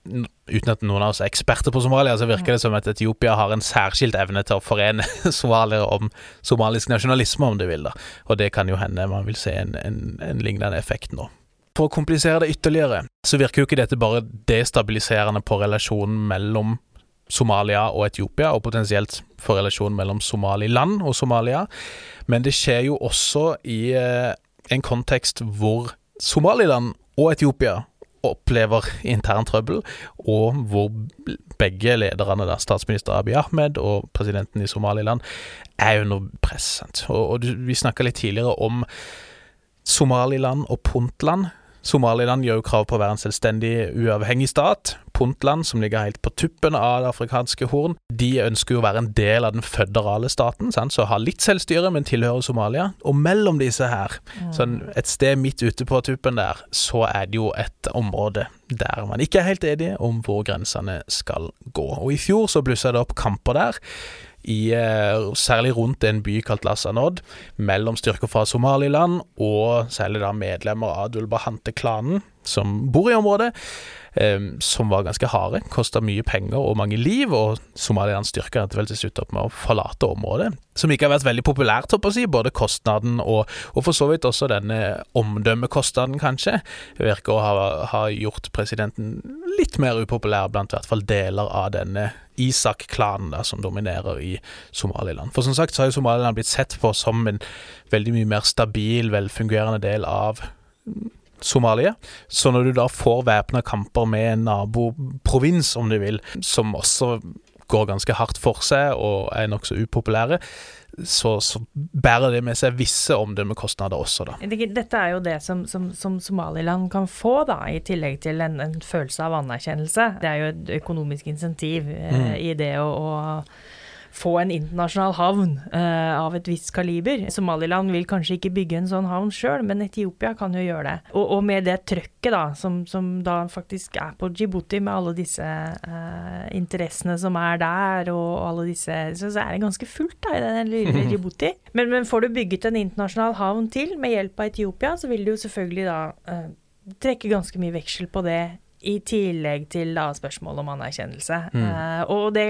Uten at noen av oss er eksperter på Somalia, så virker det som at Etiopia har en særskilt evne til å forene somaliere om somalisk nasjonalisme, om du vil. da. Og det kan jo hende man vil se en, en, en lignende effekt nå. For å komplisere det ytterligere, så virker jo ikke dette bare destabiliserende på relasjonen mellom Somalia og Etiopia, og potensielt for relasjonen mellom Somaliland og Somalia. Men det skjer jo også i eh, en kontekst hvor Somaliland og Etiopia opplever intern trøbbel, og hvor begge lederne, da, statsminister Abiy Ahmed og presidenten i Somaliland, er under press. Og, og Vi snakka litt tidligere om Somaliland og Puntland. Somaliland gjør jo krav på å være en selvstendig, uavhengig stat. Puntland, som ligger helt på tuppen av det afrikanske horn, de ønsker jo å være en del av den føderale staten, sant? så ha litt selvstyre, men tilhører Somalia. Og mellom disse her, mm. sånn et sted midt ute på tuppen der, så er det jo et område der man ikke er helt enige om hvor grensene skal gå. Og i fjor så blussa det opp kamper der i, eh, særlig rundt en by kalt Lassanod, mellom styrker fra Somaliland og særlig da medlemmer av Dulbahante-klanen, som bor i området, som var ganske harde. Kosta mye penger og mange liv, og Somaliland styrka vel til slutt opp med å forlate området. Som ikke har vært veldig populært, å si. Både kostnaden og, og, for så vidt også denne omdømmekostnaden, kanskje. Virker å ha, ha gjort presidenten litt mer upopulær blant hvert fall deler av denne Isak-klanen som dominerer i Somaliland. For som sagt så har jo Somaliland blitt sett på som en veldig mye mer stabil, velfungerende del av Somalia. Så når du da får væpna kamper med en naboprovins, om du vil, som også går ganske hardt for seg og er nokså upopulære, så, så, bærer det med seg visse omdømmekostnader også, da. Dette er jo det som, som, som Somaliland kan få, da, i tillegg til en, en, følelse av anerkjennelse. Det er jo et økonomisk insentiv eh, mm. i det å, å få en internasjonal havn uh, av et visst kaliber. Somaliland vil kanskje ikke bygge en sånn havn sjøl, men Etiopia kan jo gjøre det. Og, og med det trøkket da, som, som, da faktisk er på Djibouti, med alle disse uh, interessene som er der, og alle disse Så, så er det ganske fullt da, i den lille Djibouti. Men, men, får du bygget en internasjonal havn til med hjelp av Etiopia, så vil du jo selvfølgelig da uh, trekke ganske mye veksel på det i tillegg til da, spørsmålet om anerkjennelse. Mm. Uh, og det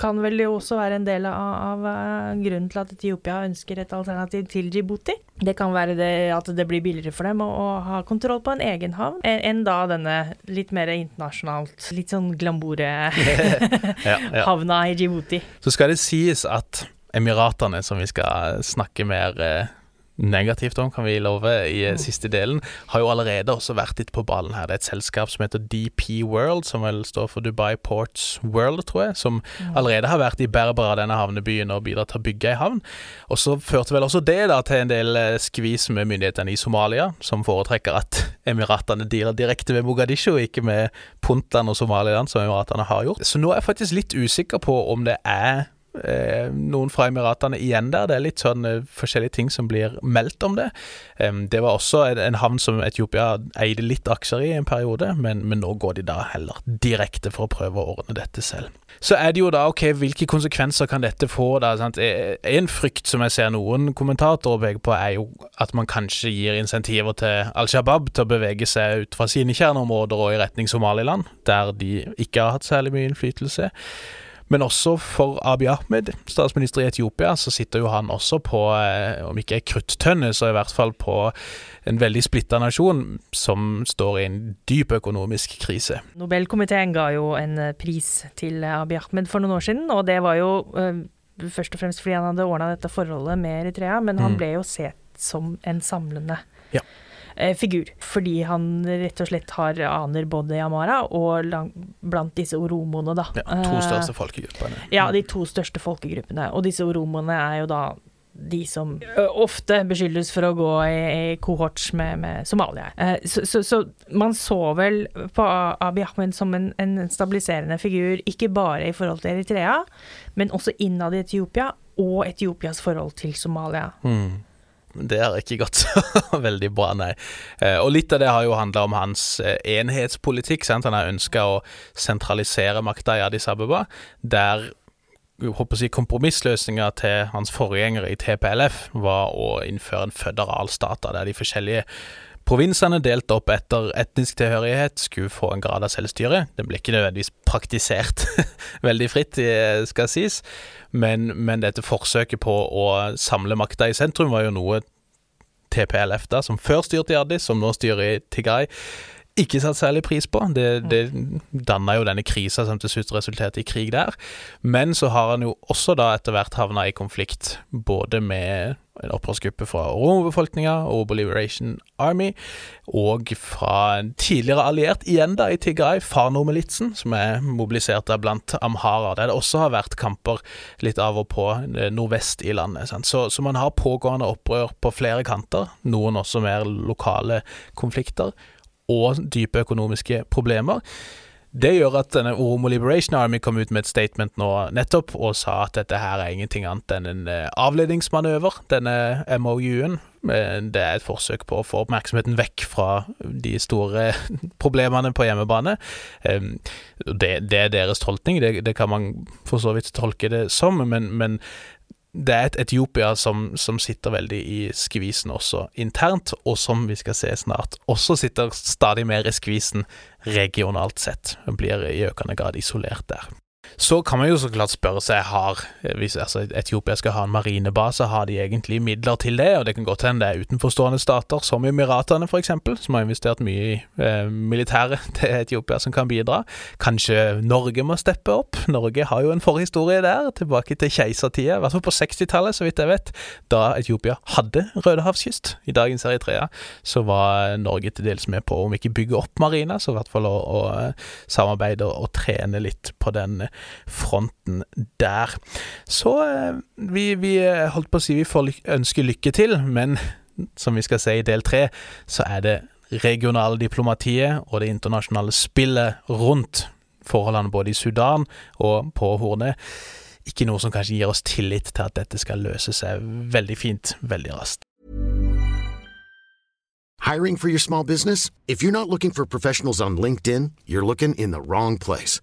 kan vel jo også være en del av, av uh, grunnen til at Etiopia ønsker et alternativ til Djibouti. Det kan være det, at det blir billigere for dem å, å ha kontroll på en egen havn, enn en da denne litt mer internasjonalt, litt sånn glambore ja, ja. havna i Djibouti. Så skal det sies at Emiratene, som vi skal snakke mer uh negativt om, kan vi love, i mm. siste delen, har jo allerede også vært litt på ballen her. Det er et selskap som heter DP World, som vel står for Dubai Ports World, tror jeg, som mm. allerede har vært i Berbera, denne havnebyen, og bidratt til å bygge ei havn. Og så førte vel også det da til en del eh, skvis med myndighetene i Somalia, som foretrekker at Emiratene dealer direkte med Mogadishu, ikke med Puntland og Somaliland, som Emiratene har gjort. Så nå er jeg faktisk litt usikker på om det er Eh, noen fra Emiratene igjen der. Det er litt sånn eh, forskjellige ting som blir meldt om det. Det var også en, en, havn som Etiopia eide litt aksjer i en periode, men, men, nå går de da heller direkte for å prøve å ordne dette selv. Så er det jo da ok, hvilke konsekvenser kan dette få? da, sant? Eh, en frykt som jeg ser noen kommentatorer peke på, er jo at man kanskje gir insentiver til Al Shabaab til å bevege seg ut fra sine kjerneområder og i retning Somaliland, der de ikke har hatt særlig mye innflytelse. Men også for Abiy Ahmed, statsminister i Etiopia, så sitter jo han også på, eh, om ikke kruttønne, så i hvert fall på en veldig splitta nasjon som står i en dyp økonomisk krise. Nobelkomiteen ga jo en eh, pris til Abiy Ahmed for noen år siden, og det var jo uh, først og fremst fordi han hadde ordna dette forholdet med Eritrea, men han mm. ble jo sett som en samlende. Ja. Eh, figur. Fordi han rett og slett har aner både i Amara og blant disse oromoene, da. Ja, to største eh, folkegruppene. Ja, de to største folkegruppene. Og disse oromoene er jo da de som ofte beskyldes for å gå i, i kohorts med, med Somalia. Eh, så, så, så, man så vel på Abiy Ahmed som en, en, stabiliserende figur, ikke bare i forhold til Eritrea, men også innad i Etiopia, og Etiopias forhold til Somalia. Mm. Det har ikke gått så veldig bra, nei. Eh, og litt av det har jo handla om hans eh, enhetspolitikk. Sant? Han har ønska å sentralisere makta i Addis Abeba, der håper kompromissløsninga til hans forgjengere i TPLF var å innføre en føderal stat, der de forskjellige Provinsene delt opp etter etnisk tilhørighet skulle få en grad av selvstyre. Den ble ikke nødvendigvis praktisert veldig fritt, skal sies, men, men, dette forsøket på å samle makta i sentrum var jo noe TPLF, da, som før styrte i Addis, som nå styrer i Tigray, ikke satt særlig pris på. Det, det danna jo denne krisa som til slutt resulterte i krig der. Men så har han jo også da etter hvert havna i konflikt både med en opprørsgruppe fra romerbefolkninga, Obo Liberation Army, og fra en tidligere alliert, igjen da i Tigray, Fano-militsen, som er mobilisert der blant amhara, der det også har vært kamper litt av og på eh, nordvest i landet. Så, så, man har pågående opprør på flere kanter, noen også mer lokale konflikter, og dype økonomiske problemer. Det gjør at denne Oromo Liberation Army kom ut med et statement nå nettopp og sa at dette her er ingenting annet enn en eh, avledningsmanøver, denne MOU-en. Det er et forsøk på å få oppmerksomheten vekk fra de store problemene på hjemmebane. Det, det er deres tolkning, det, det, kan man for så vidt tolke det som, men, men det er et Etiopia som, som, sitter veldig i skvisen også internt, og som vi skal se snart også sitter stadig mer i skvisen regionalt sett. Hun blir i økende grad isolert der. Så kan man jo så klart spørre seg har hvis altså, Etiopia skal ha en marinebase, har de egentlig midler til det? Og det kan godt hende det er utenforstående stater, som Emiratene f.eks., som har investert mye i eh, militæret til Etiopia, som kan bidra. Kanskje Norge må steppe opp? Norge har jo en forhistorie der, tilbake til keisertida, i hvert fall på 60-tallet, så vidt jeg vet. Da Etiopia hadde rødehavskyst, i dagens Eritrea, så var Norge til dels med på, om ikke bygge opp marina, så i hvert fall å, å samarbeide og, og trene litt på den fronten der. Så eh, vi, vi eh, holdt på å si vi får ønske lykke til, men som vi skal si i del tre, så er det regionale diplomatiet og det internasjonale spillet rundt forholdene både i Sudan og på Hornet ikke noe som kanskje gir oss tillit til at dette skal løse seg veldig fint, veldig raskt. Hiring for your small business? If you're not looking for professionals on LinkedIn, you're looking in the wrong place.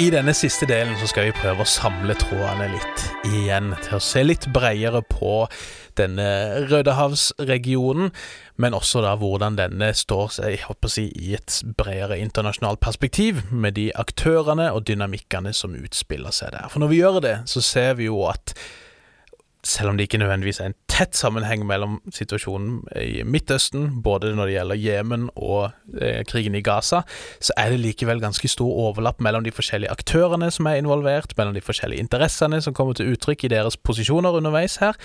I denne siste delen så skal vi prøve å samle trådene litt igjen, til å se litt bredere på denne Rødehavsregionen, men også da hvordan denne står seg si, i et bredere internasjonalt perspektiv, med de aktørene og dynamikkene som utspiller seg der. For når vi gjør det, så ser vi jo at selv om det ikke nødvendigvis er en tett sammenheng mellom situasjonen i Midtøsten, både når det gjelder Jemen og eh, krigen i Gaza, så er det likevel ganske stor overlapp mellom de forskjellige aktørene som er involvert, mellom de forskjellige interessene som kommer til uttrykk i deres posisjoner underveis her,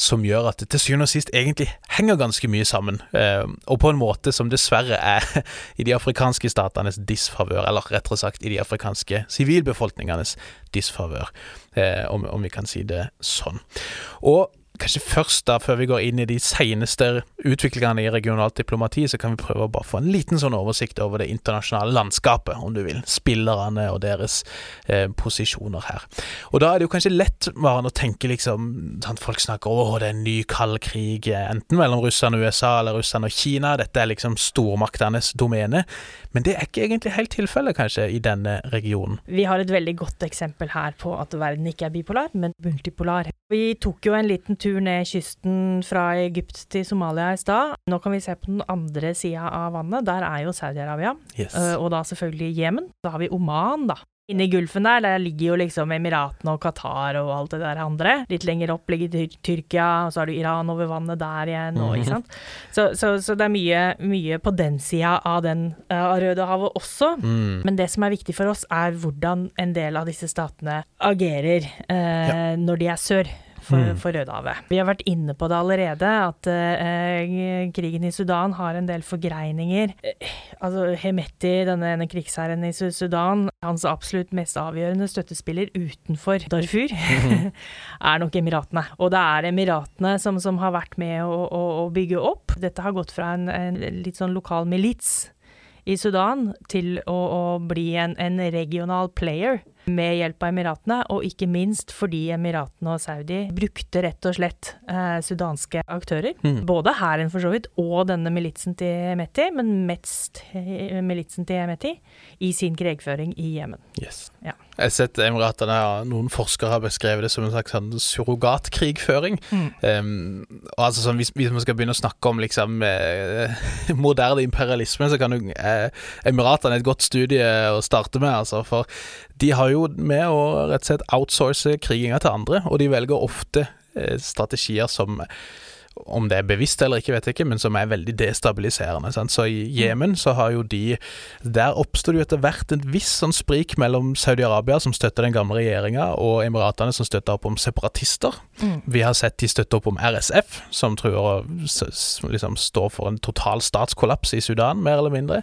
som gjør at det til syvende og sist egentlig henger ganske mye sammen, eh, og på en måte som dessverre er i de afrikanske statenes disfavør, eller rettere sagt i de afrikanske sivilbefolkningenes disfavør, eh, om, om vi kan si det sånn. Og kanskje først, da, før vi går inn i de seneste utviklingene i regionalt diplomati, så kan vi prøve å bare få en liten sånn oversikt over det internasjonale landskapet, om du vil. Spillerne og deres eh, posisjoner her. Og da er det jo kanskje lett bare å tenke liksom sånn, Folk snakker om det er en ny kald krig, enten mellom Russland og USA eller Russland og Kina. Dette er liksom stormaktenes domene. Men det er ikke egentlig helt tilfellet, kanskje, i denne regionen. Vi har et veldig godt eksempel her på at verden ikke er bipolar, men multipolar. Vi tok jo en liten tur ned kysten fra Egypt til Somalia i stad. Nå kan vi se på den andre sida av vannet. Der er jo Saudi-Arabia, Yes. eh, og da selvfølgelig Jemen. Da har vi Oman, da. Inne i Gulfen der, der ligger jo liksom Emiratene og Qatar og alt det der andre. Litt lenger opp ligger Tyr Tyrkia, og så har du Iran over vannet der igjen, og, ikke sant. Så, så, så det er mye, mye på den sida av, den, eh, av Rødehavet også. Men det som er viktig for oss, er hvordan en del av disse statene agerer eh, når de er sør. For, for Rødehavet. Vi har vært inne på det allerede, at eh, krigen i Sudan har en del forgreininger. Eh, altså Hemeti, denne ene krigsherren i Sudan, hans absolutt mest avgjørende støttespiller utenfor Darfur, er nok Emiratene. Og det er Emiratene som, som har vært med å, å, å bygge opp. Dette har gått fra en, en litt sånn lokal milits i Sudan til å, å bli en, en regional player med hjelp av Emiratene, og ikke minst fordi Emiratene og Saudi brukte rett og slett eh, sudanske aktører. Både hæren for så vidt, og denne militsen til Meti, men mest eh, militsen til Meti, i sin krigføring i Jemen. Yes. Ja. Jeg har sett Emiratene, ja, noen forskere har beskrevet det som en slags sånn surrogatkrigføring. Um, og altså sånn, hvis, hvis man skal begynne å snakke om liksom eh, moderne imperialisme, så kan jo eh, Emiratene et godt studie å starte med. Altså, for De har jo med å rett og slett outsource kriginga til andre, og de velger ofte eh, strategier som om det er bevisst eller ikke, vet jeg ikke, men som er veldig destabiliserende. Sant? Så i Jemen så har jo de Der oppstår det jo etter hvert en viss sånn sprik mellom Saudi-Arabia, som støtter den gamle regjeringa, og Emiratene, som støtter opp om separatister. Mm. Vi har sett de støtte opp om RSF, som tror liksom står for en total statskollaps i Sudan, mer eller mindre.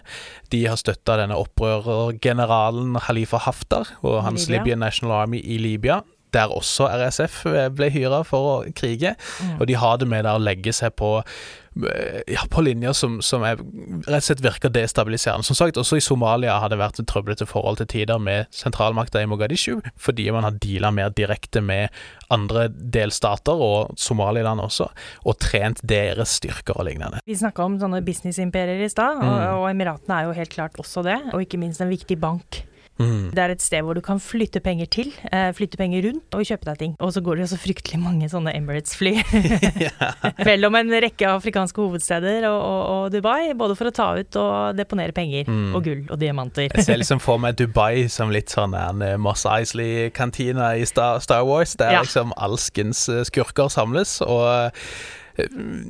De har støtta denne opprørergeneralen Halifa Haftar og hans Libya. Libyan National Army i Libya der også RSF eh, ble hyra for å krige. Mm. Og de har det med å legge seg på eh, ja, på linjer som, som er, rett og slett virker destabiliserende. Som sagt, også i Somalia har det vært et trøblete forhold til tider med sentralmakta i Mogadishu, fordi man har deala mer direkte med andre delstater, og Somaliland også, og trent deres styrker og lignende. Vi snakka om sånne businessimperier i stad, mm. og, og Emiratene er jo helt klart også det, og ikke minst en viktig bank. Mm. Det er et sted hvor du kan flytte penger til, eh, flytte penger rundt og kjøpe deg ting. Og så går det jo så fryktelig mange sånne Emirates-fly mellom en rekke afrikanske hovedsteder og, og, og, Dubai, både for å ta ut og deponere penger mm. og gull og diamanter. Jeg ser liksom for meg Dubai som litt sånn en eh, Moss Isley-kantina i Star, Star, Wars, der ja. liksom alskens eh, skurker samles. og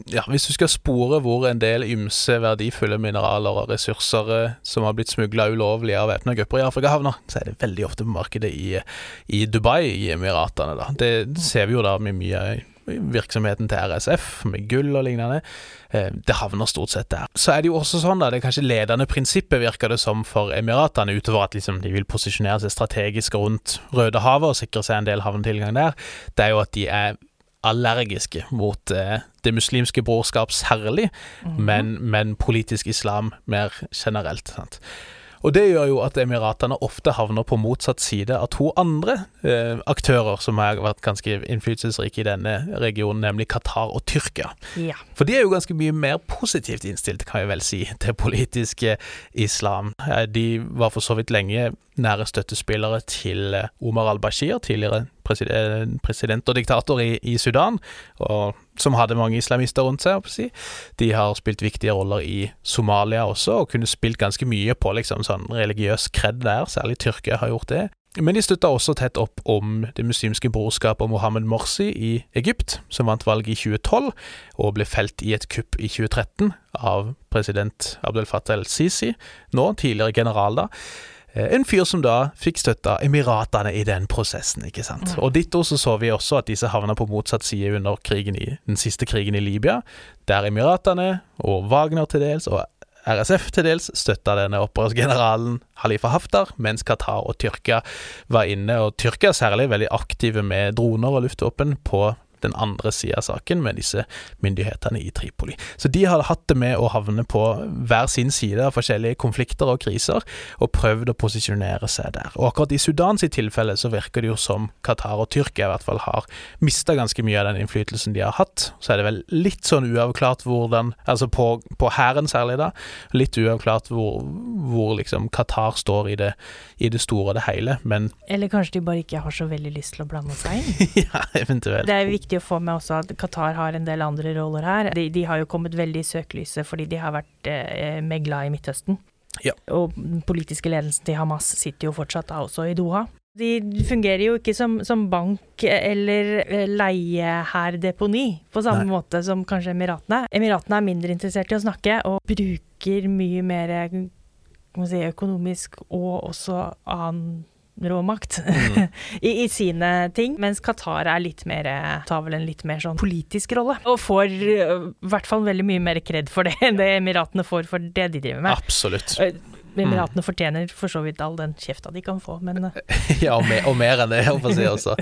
ja, Hvis du skal spore hvor en del ymse verdifulle mineraler og ressurser eh, som har blitt smugla ulovlig av væpna grupper i Afrika havner, så er det veldig ofte på markedet i, i Dubai, i Emiratene. da. Det ser vi jo da med mye virksomheten til RSF, med gull og lignende. Eh, det havner stort sett der. Så er det jo også sånn, da, det er kanskje ledende prinsippet, virker det som, for Emiratene, utover at liksom de vil posisjonere seg strategisk rundt Rødehavet og sikre seg en del havnetilgang der, det er jo at de er allergiske mot eh, det muslimske brorskap særlig, mm -hmm. men, men, politisk islam mer generelt. Sant? Og det gjør jo at Emiratene ofte havner på motsatt side av to andre eh, aktører som har vært ganske innflytelsesrike i denne regionen, nemlig Qatar og Tyrkia. Ja. For de er jo ganske mye mer positivt innstilt, kan jeg vel si, til politiske islam. De var for så vidt lenge nære støttespillere til eh, Omar al-Bashir, tidligere president og diktator i, i Sudan, og som hadde mange islamister rundt seg. Si. De har spilt viktige roller i Somalia også, og kunne spilt ganske mye på liksom, sånn religiøs kred der, særlig Tyrkia har gjort det. Men de støtta også tett opp om det muslimske brorskapet Mohammed Morsi i Egypt, som vant valget i 2012 og ble felt i et kupp i 2013 av president Abdel Fattah el-Sisi, nå tidligere general, da. Eh, en fyr som da fikk støtta Emiratene i den prosessen, ikke sant. Og ditto så så vi også at disse havna på motsatt side under krigen i, den siste krigen i Libya, der Emiratene og Wagner til dels, og RSF til dels, støtta denne opprørsgeneralen Halifa Haftar, mens Qatar og Tyrkia var inne, og Tyrkia særlig veldig aktive med droner og luftvåpen på den andre sida av saken, med disse myndighetene i Tripoli. Så de har hatt det med å havne på hver sin side av forskjellige konflikter og kriser, og prøvd å posisjonere seg der. Og akkurat i Sudans tilfelle så virker det jo som Qatar og Tyrkia i hvert fall har mista ganske mye av den innflytelsen de har hatt. Så er det vel litt sånn uavklart hvordan Altså på, på hæren særlig, da. Litt uavklart hvor, hvor liksom Qatar står i det, i det store og det hele, men Eller kanskje de bare ikke har så veldig lyst til å blande seg inn? ja, eventuelt. Det er viktig viktig å få med også at Qatar har en del andre roller her. De, de har jo kommet veldig i søkelyset fordi de har vært eh, megla i Midtøsten. Ja. Og den politiske ledelsen til Hamas sitter jo fortsatt da også i Doha. De fungerer jo ikke som, som bank eller eh, leieherrdeponi på samme Nei. måte som kanskje Emiratene. Emiratene er mindre interessert i å snakke og bruker mye mer si, økonomisk og også annen råmakt mm. I, I, sine ting, mens Qatar er litt mer tar vel en litt mer sånn politisk rolle. Og får i hvert fall veldig mye mer kred for det enn det Emiratene får for det de driver med. Absolutt. Emiratene mm. fortjener for så vidt all den kjefta de kan få, men eh. Ja, og mer, og mer, enn det, jeg får si også.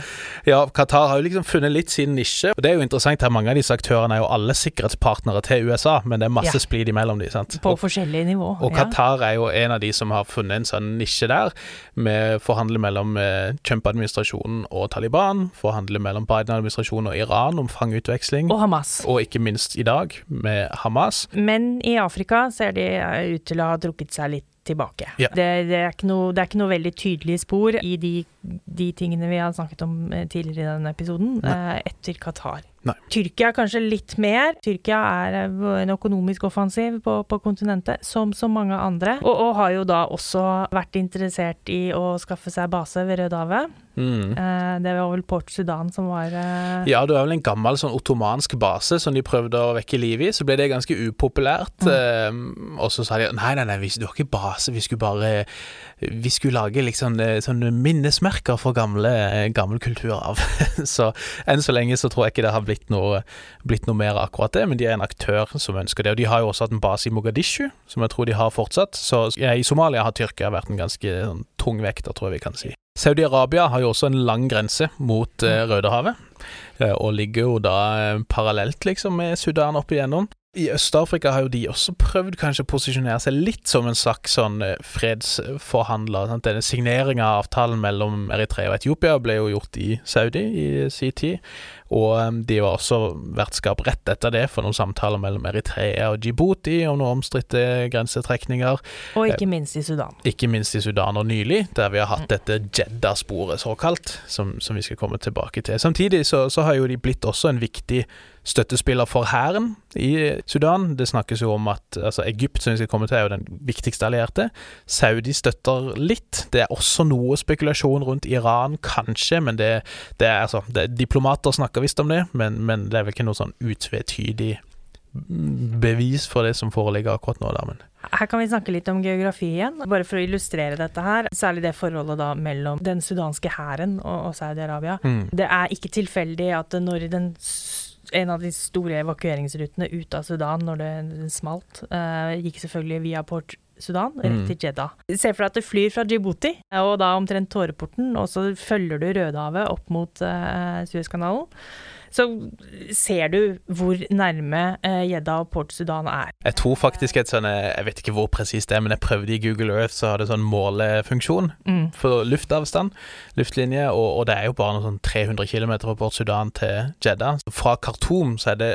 Ja, Qatar har jo liksom funnet litt sin nisje, og det er jo interessant her. Mange av disse aktørene er jo alle sikkerhetspartnere til USA, men det er masse ja. splid imellom de, sant. På og, forskjellige nivå. Og Qatar er jo en av de som har funnet en sånn nisje der, med forhandle mellom eh, Trump-administrasjonen og Taliban, forhandle mellom Biden-administrasjonen og Iran om fangeutveksling. Og Hamas. Og ikke minst i dag, med Hamas. Men i Afrika ser de ut til å ha trukket seg litt tilbake. Ja. Det, det, er noe, det, er ikke noe, veldig tydelige spor i de, de, tingene vi har snakket om eh, tidligere i denne episoden. Eh, etter Qatar. Nei. Tyrkia kanskje litt mer. Tyrkia er eh, en økonomisk offensiv på, på kontinentet, som så mange andre. Og, og, har jo da også vært interessert i å skaffe seg base ved Rødehavet. Mm. Eh, det var vel Port Sudan som var eh... Ja, det var vel en gammel sånn ottomansk base som de prøvde å vekke liv i. Så ble det ganske upopulært. Mm. Eh, og så sa de nei, nei, nei, du har ikke base, vi skulle bare vi skulle lage liksom sånne minnesmerker for gamle, gammel kulturarv. så enn så lenge så tror jeg ikke det har blitt noe, blitt noe mer akkurat det, men de er en aktør som ønsker det. Og de har jo også hatt en base i Mogadishu, som jeg tror de har fortsatt. Så ja, i Somalia har Tyrkia vært en ganske sånn, tung vekter, tror jeg vi kan si. Saudi-Arabia har jo også en lang grense mot eh, Rødehavet, eh, og ligger jo da eh, parallelt liksom med Sudan opp igjennom. I Øst-Afrika har jo de også prøvd kanskje å posisjonere seg litt som en slags sånn eh, fredsforhandler. Sant? Denne signeringa av avtalen mellom Eritrea og Etiopia ble jo gjort i Saudi i sin tid. Og de var også vertskap rett etter det for noen samtaler mellom Eritrea og Djibouti om noen omstridte grensetrekninger. Og ikke minst i Sudan. Ikke minst i Sudan og nylig, der vi har hatt dette Jeddah-sporet, såkalt, som, som, vi skal komme tilbake til. Samtidig så, så har jo de blitt også en viktig støttespiller for hæren i Sudan. Det snakkes jo om at altså Egypt, som vi skal komme til, er jo den viktigste allierte. Saudi støtter litt. Det er også noe spekulasjon rundt Iran, kanskje, men det, det er altså det, Diplomater snakker visst om det, men, men, det er vel ikke noe sånn utvetydig bevis for det som foreligger akkurat nå. Da, men her kan vi snakke litt om geografi igjen, bare for å illustrere dette her. Særlig det forholdet da mellom den sudanske hæren og, og Saudi-Arabia. Mm. Det er ikke tilfeldig at når den en av de store evakueringsrutene ut av Sudan når det smalt, uh, gikk selvfølgelig via Port Sudan, rett mm. til Jeddah. Se for deg at du flyr fra Djibouti, og da omtrent Tåreporten, og så følger du Rødehavet opp mot uh, Suezkanalen så ser du hvor nærme Jeddah eh, og Port Sudan er. Jeg tror faktisk et sånn Jeg vet ikke hvor presist det er, men jeg prøvde i Google Earth, så har det sånn målefunksjon mm. for luftavstand, luftlinje, og, og, det er jo bare noe sånn 300 km fra Port Sudan til Jeddah. Fra Khartoum så er det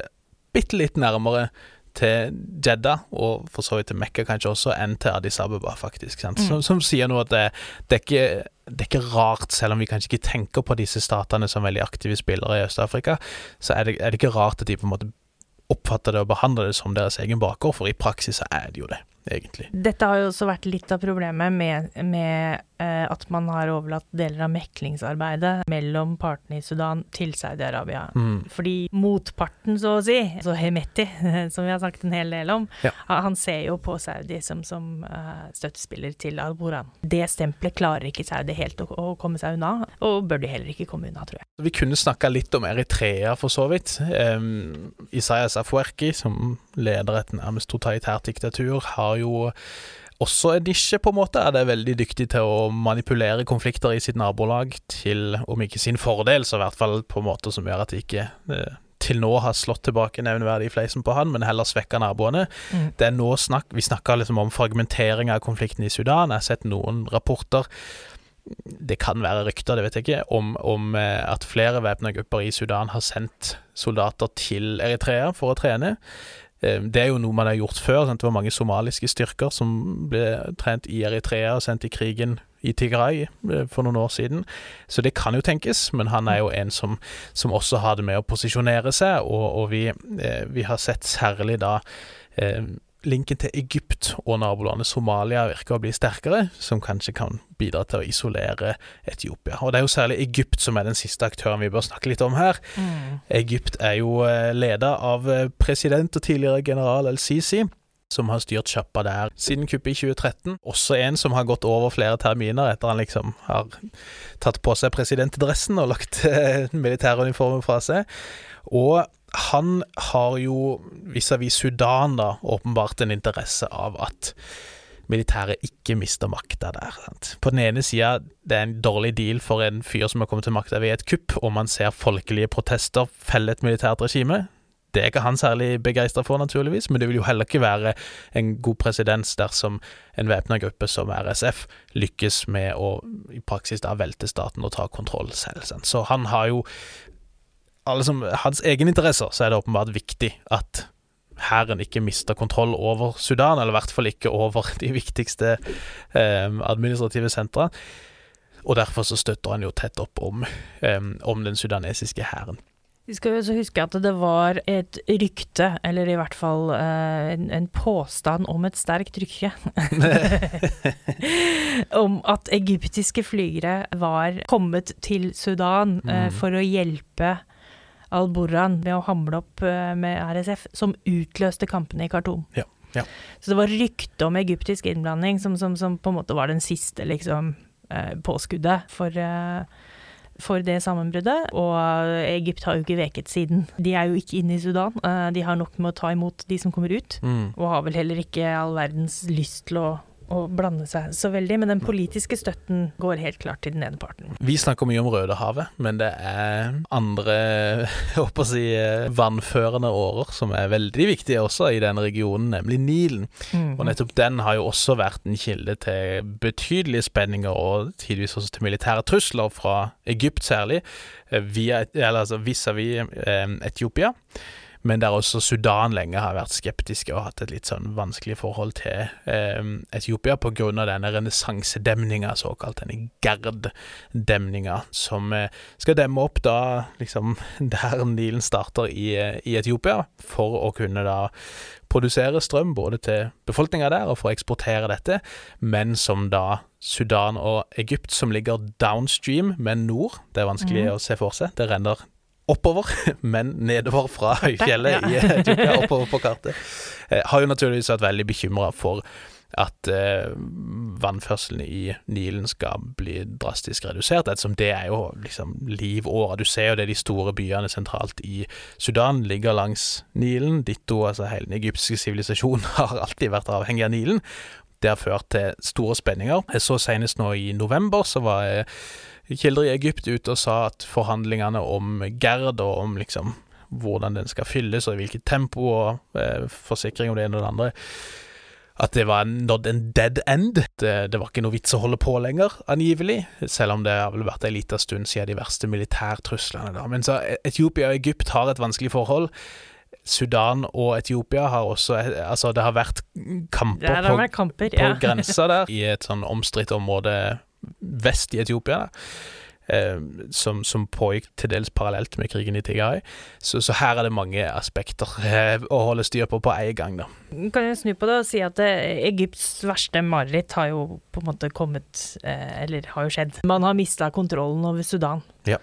bitte litt nærmere til Jeddah, og for så vidt til Mekka kanskje også, enn til Addis Ababa, faktisk. Mm. Som, som, sier noe at det, det, er ikke, det, er ikke, rart, selv om vi kanskje ikke tenker på disse statene som veldig aktive spillere i Øst-Afrika, så er det, er det, ikke rart at de på en måte oppfatter det og behandler det som deres egen bakgård, for i praksis så er det jo det egentlig. Dette har jo også vært litt av problemet med, med at man har overlatt deler av meklingsarbeidet mellom partene i Sudan til Saudi-Arabia. Mm. Fordi motparten, så å si, altså Hemeti, som vi har snakket en hel del om, ja. han ser jo på Saudi som, som uh, støttespiller til Al-Boran. Det stempelet klarer ikke Saudi helt å, å, komme seg unna, og bør de heller ikke komme unna, tror jeg. Vi kunne snakka litt om Eritrea, for så vidt. Um, Isaias Afwerki, som leder et nærmest totalitært diktatur, har har jo også en nisje, på en måte. Er det veldig dyktig til å manipulere konflikter i sitt nabolag til, om ikke sin fordel, så i hvert fall på en måte som gjør at de ikke eh, til nå har slått tilbake nevneverdig fleisen på han, men heller svekka naboene. Mm. Det er nå snakk, Vi snakker liksom om fragmentering av konflikten i Sudan. Jeg har sett noen rapporter det kan være rykter, det vet jeg ikke, om, om eh, at flere væpna grupper i Sudan har sendt soldater til Eritrea for å trene. Eh, det er jo noe man har gjort før. Sant? Det var mange somaliske styrker som ble trent i Eritrea og sendt i krigen i Tigray eh, for noen år siden. Så det kan jo tenkes, men han er jo en som, som også har det med å posisjonere seg, og, og vi, eh, vi, har sett særlig da linken til Egypt og nabolandet Somalia virker å bli sterkere, som kanskje kan bidra til å isolere Etiopia. Og det er jo særlig Egypt som er den siste aktøren vi bør snakke litt om her. Mm. Egypt er jo eh, leda av eh, president og tidligere general El-Sisi som har styrt sjappa der siden kuppet i 2013. Også en som har gått over flere terminer etter han liksom har tatt på seg presidentdressen og lagt eh, militæruniformen fra seg. Og han har jo vis-à-vis Sudan da åpenbart en interesse av at militæret ikke mister makta der. Sant? På den ene sida, det er en dårlig deal for en fyr som har kommet til makta ved et kupp, og man ser folkelige protester felle et militært regime. Det er ikke han særlig begeistra for, naturligvis, men det vil jo heller ikke være en god presedens dersom en væpna gruppe som RSF lykkes med å i praksis da velte staten og ta kontroll selv. Sant? Så han har jo liksom, hans egeninteresser, så er det åpenbart viktig at hæren ikke mister kontroll over Sudan, eller i hvert fall ikke over de viktigste eh, administrative sentra. Og derfor så støtter han jo tett opp om, eh, om den sudanesiske hæren. Vi skal jo også huske at det var et rykte, eller i hvert fall eh, en, en, påstand om et sterkt rykte, om at egyptiske flygere var kommet til Sudan eh, mm. for å hjelpe al-Burhan ved å hamle opp eh, med RSF, som utløste kampene i Khartoum. Ja. Ja. Så det var rykte om egyptisk innblanding som, som, som, på en måte var den siste liksom, eh, påskuddet for eh, for det sammenbruddet, og Egypt har jo ikke veket siden. De er jo ikke inne i Sudan. De har nok med å ta imot de som kommer ut, mm. og har vel heller ikke all verdens lyst til å å blande seg så veldig, men den politiske støtten går helt klart til den ene parten. Vi snakker mye om Rødehavet, men det er andre håper å si, vannførende årer som er veldig viktige også i denne regionen, nemlig Nilen. Mm. Og nettopp den har jo også vært en kilde til betydelige spenninger, og tidvis også til militære trusler fra Egypt særlig, via, eller altså vis-à-vis -vis, Etiopia men der også Sudan lenge har vært skeptiske og hatt et litt sånn vanskelig forhold til eh, Etiopia pga. denne renessansedemninga, såkalt denne GERD-demninga, som eh, skal demme opp da liksom der Nilen starter i, i, Etiopia, for å kunne da produsere strøm både til befolkninga der og for å eksportere dette, men som da Sudan og Egypt, som ligger downstream, men nord, det er vanskelig mm. å se for seg, det renner oppover, men nedover fra høyfjellet i Etiopia, oppover på kartet, eh, har jo naturligvis vært veldig bekymra for at eh, vannførselen i Nilen skal bli drastisk redusert, ettersom det er jo liksom livåra. Du ser jo det de store byene sentralt i Sudan ligger langs Nilen. Ditto, altså hele den egyptiske sivilisasjonen har alltid vært avhengig av Nilen. Det har ført til store spenninger. Jeg så senest nå i november, så var jeg kilder i Egypt ute og sa at forhandlingene om Gerd og om liksom hvordan den skal fylles, og i hvilket tempo, og eh, forsikring om det ene og det andre at det var nådd en dead end. Det, det, var ikke noe vits å holde på lenger, angivelig, selv om det har vel vært ei lita stund siden de verste militærtruslene. da. Men så Etiopia og Egypt har et vanskelig forhold. Sudan og Etiopia har også Altså, det har vært kamper, ja, har vært kamper på, ja. på grensa der, i et sånn omstridt område vest i Etiopia. Eh, som, som, pågikk til dels parallelt med krigen i Tigray. Så, så her er det mange aspekter eh, å holde styr på på en gang. da. Kan jeg snu på det og si at eh, Egypts verste mareritt har jo på en måte kommet eh, Eller har jo skjedd. Man har mista kontrollen over Sudan. Ja.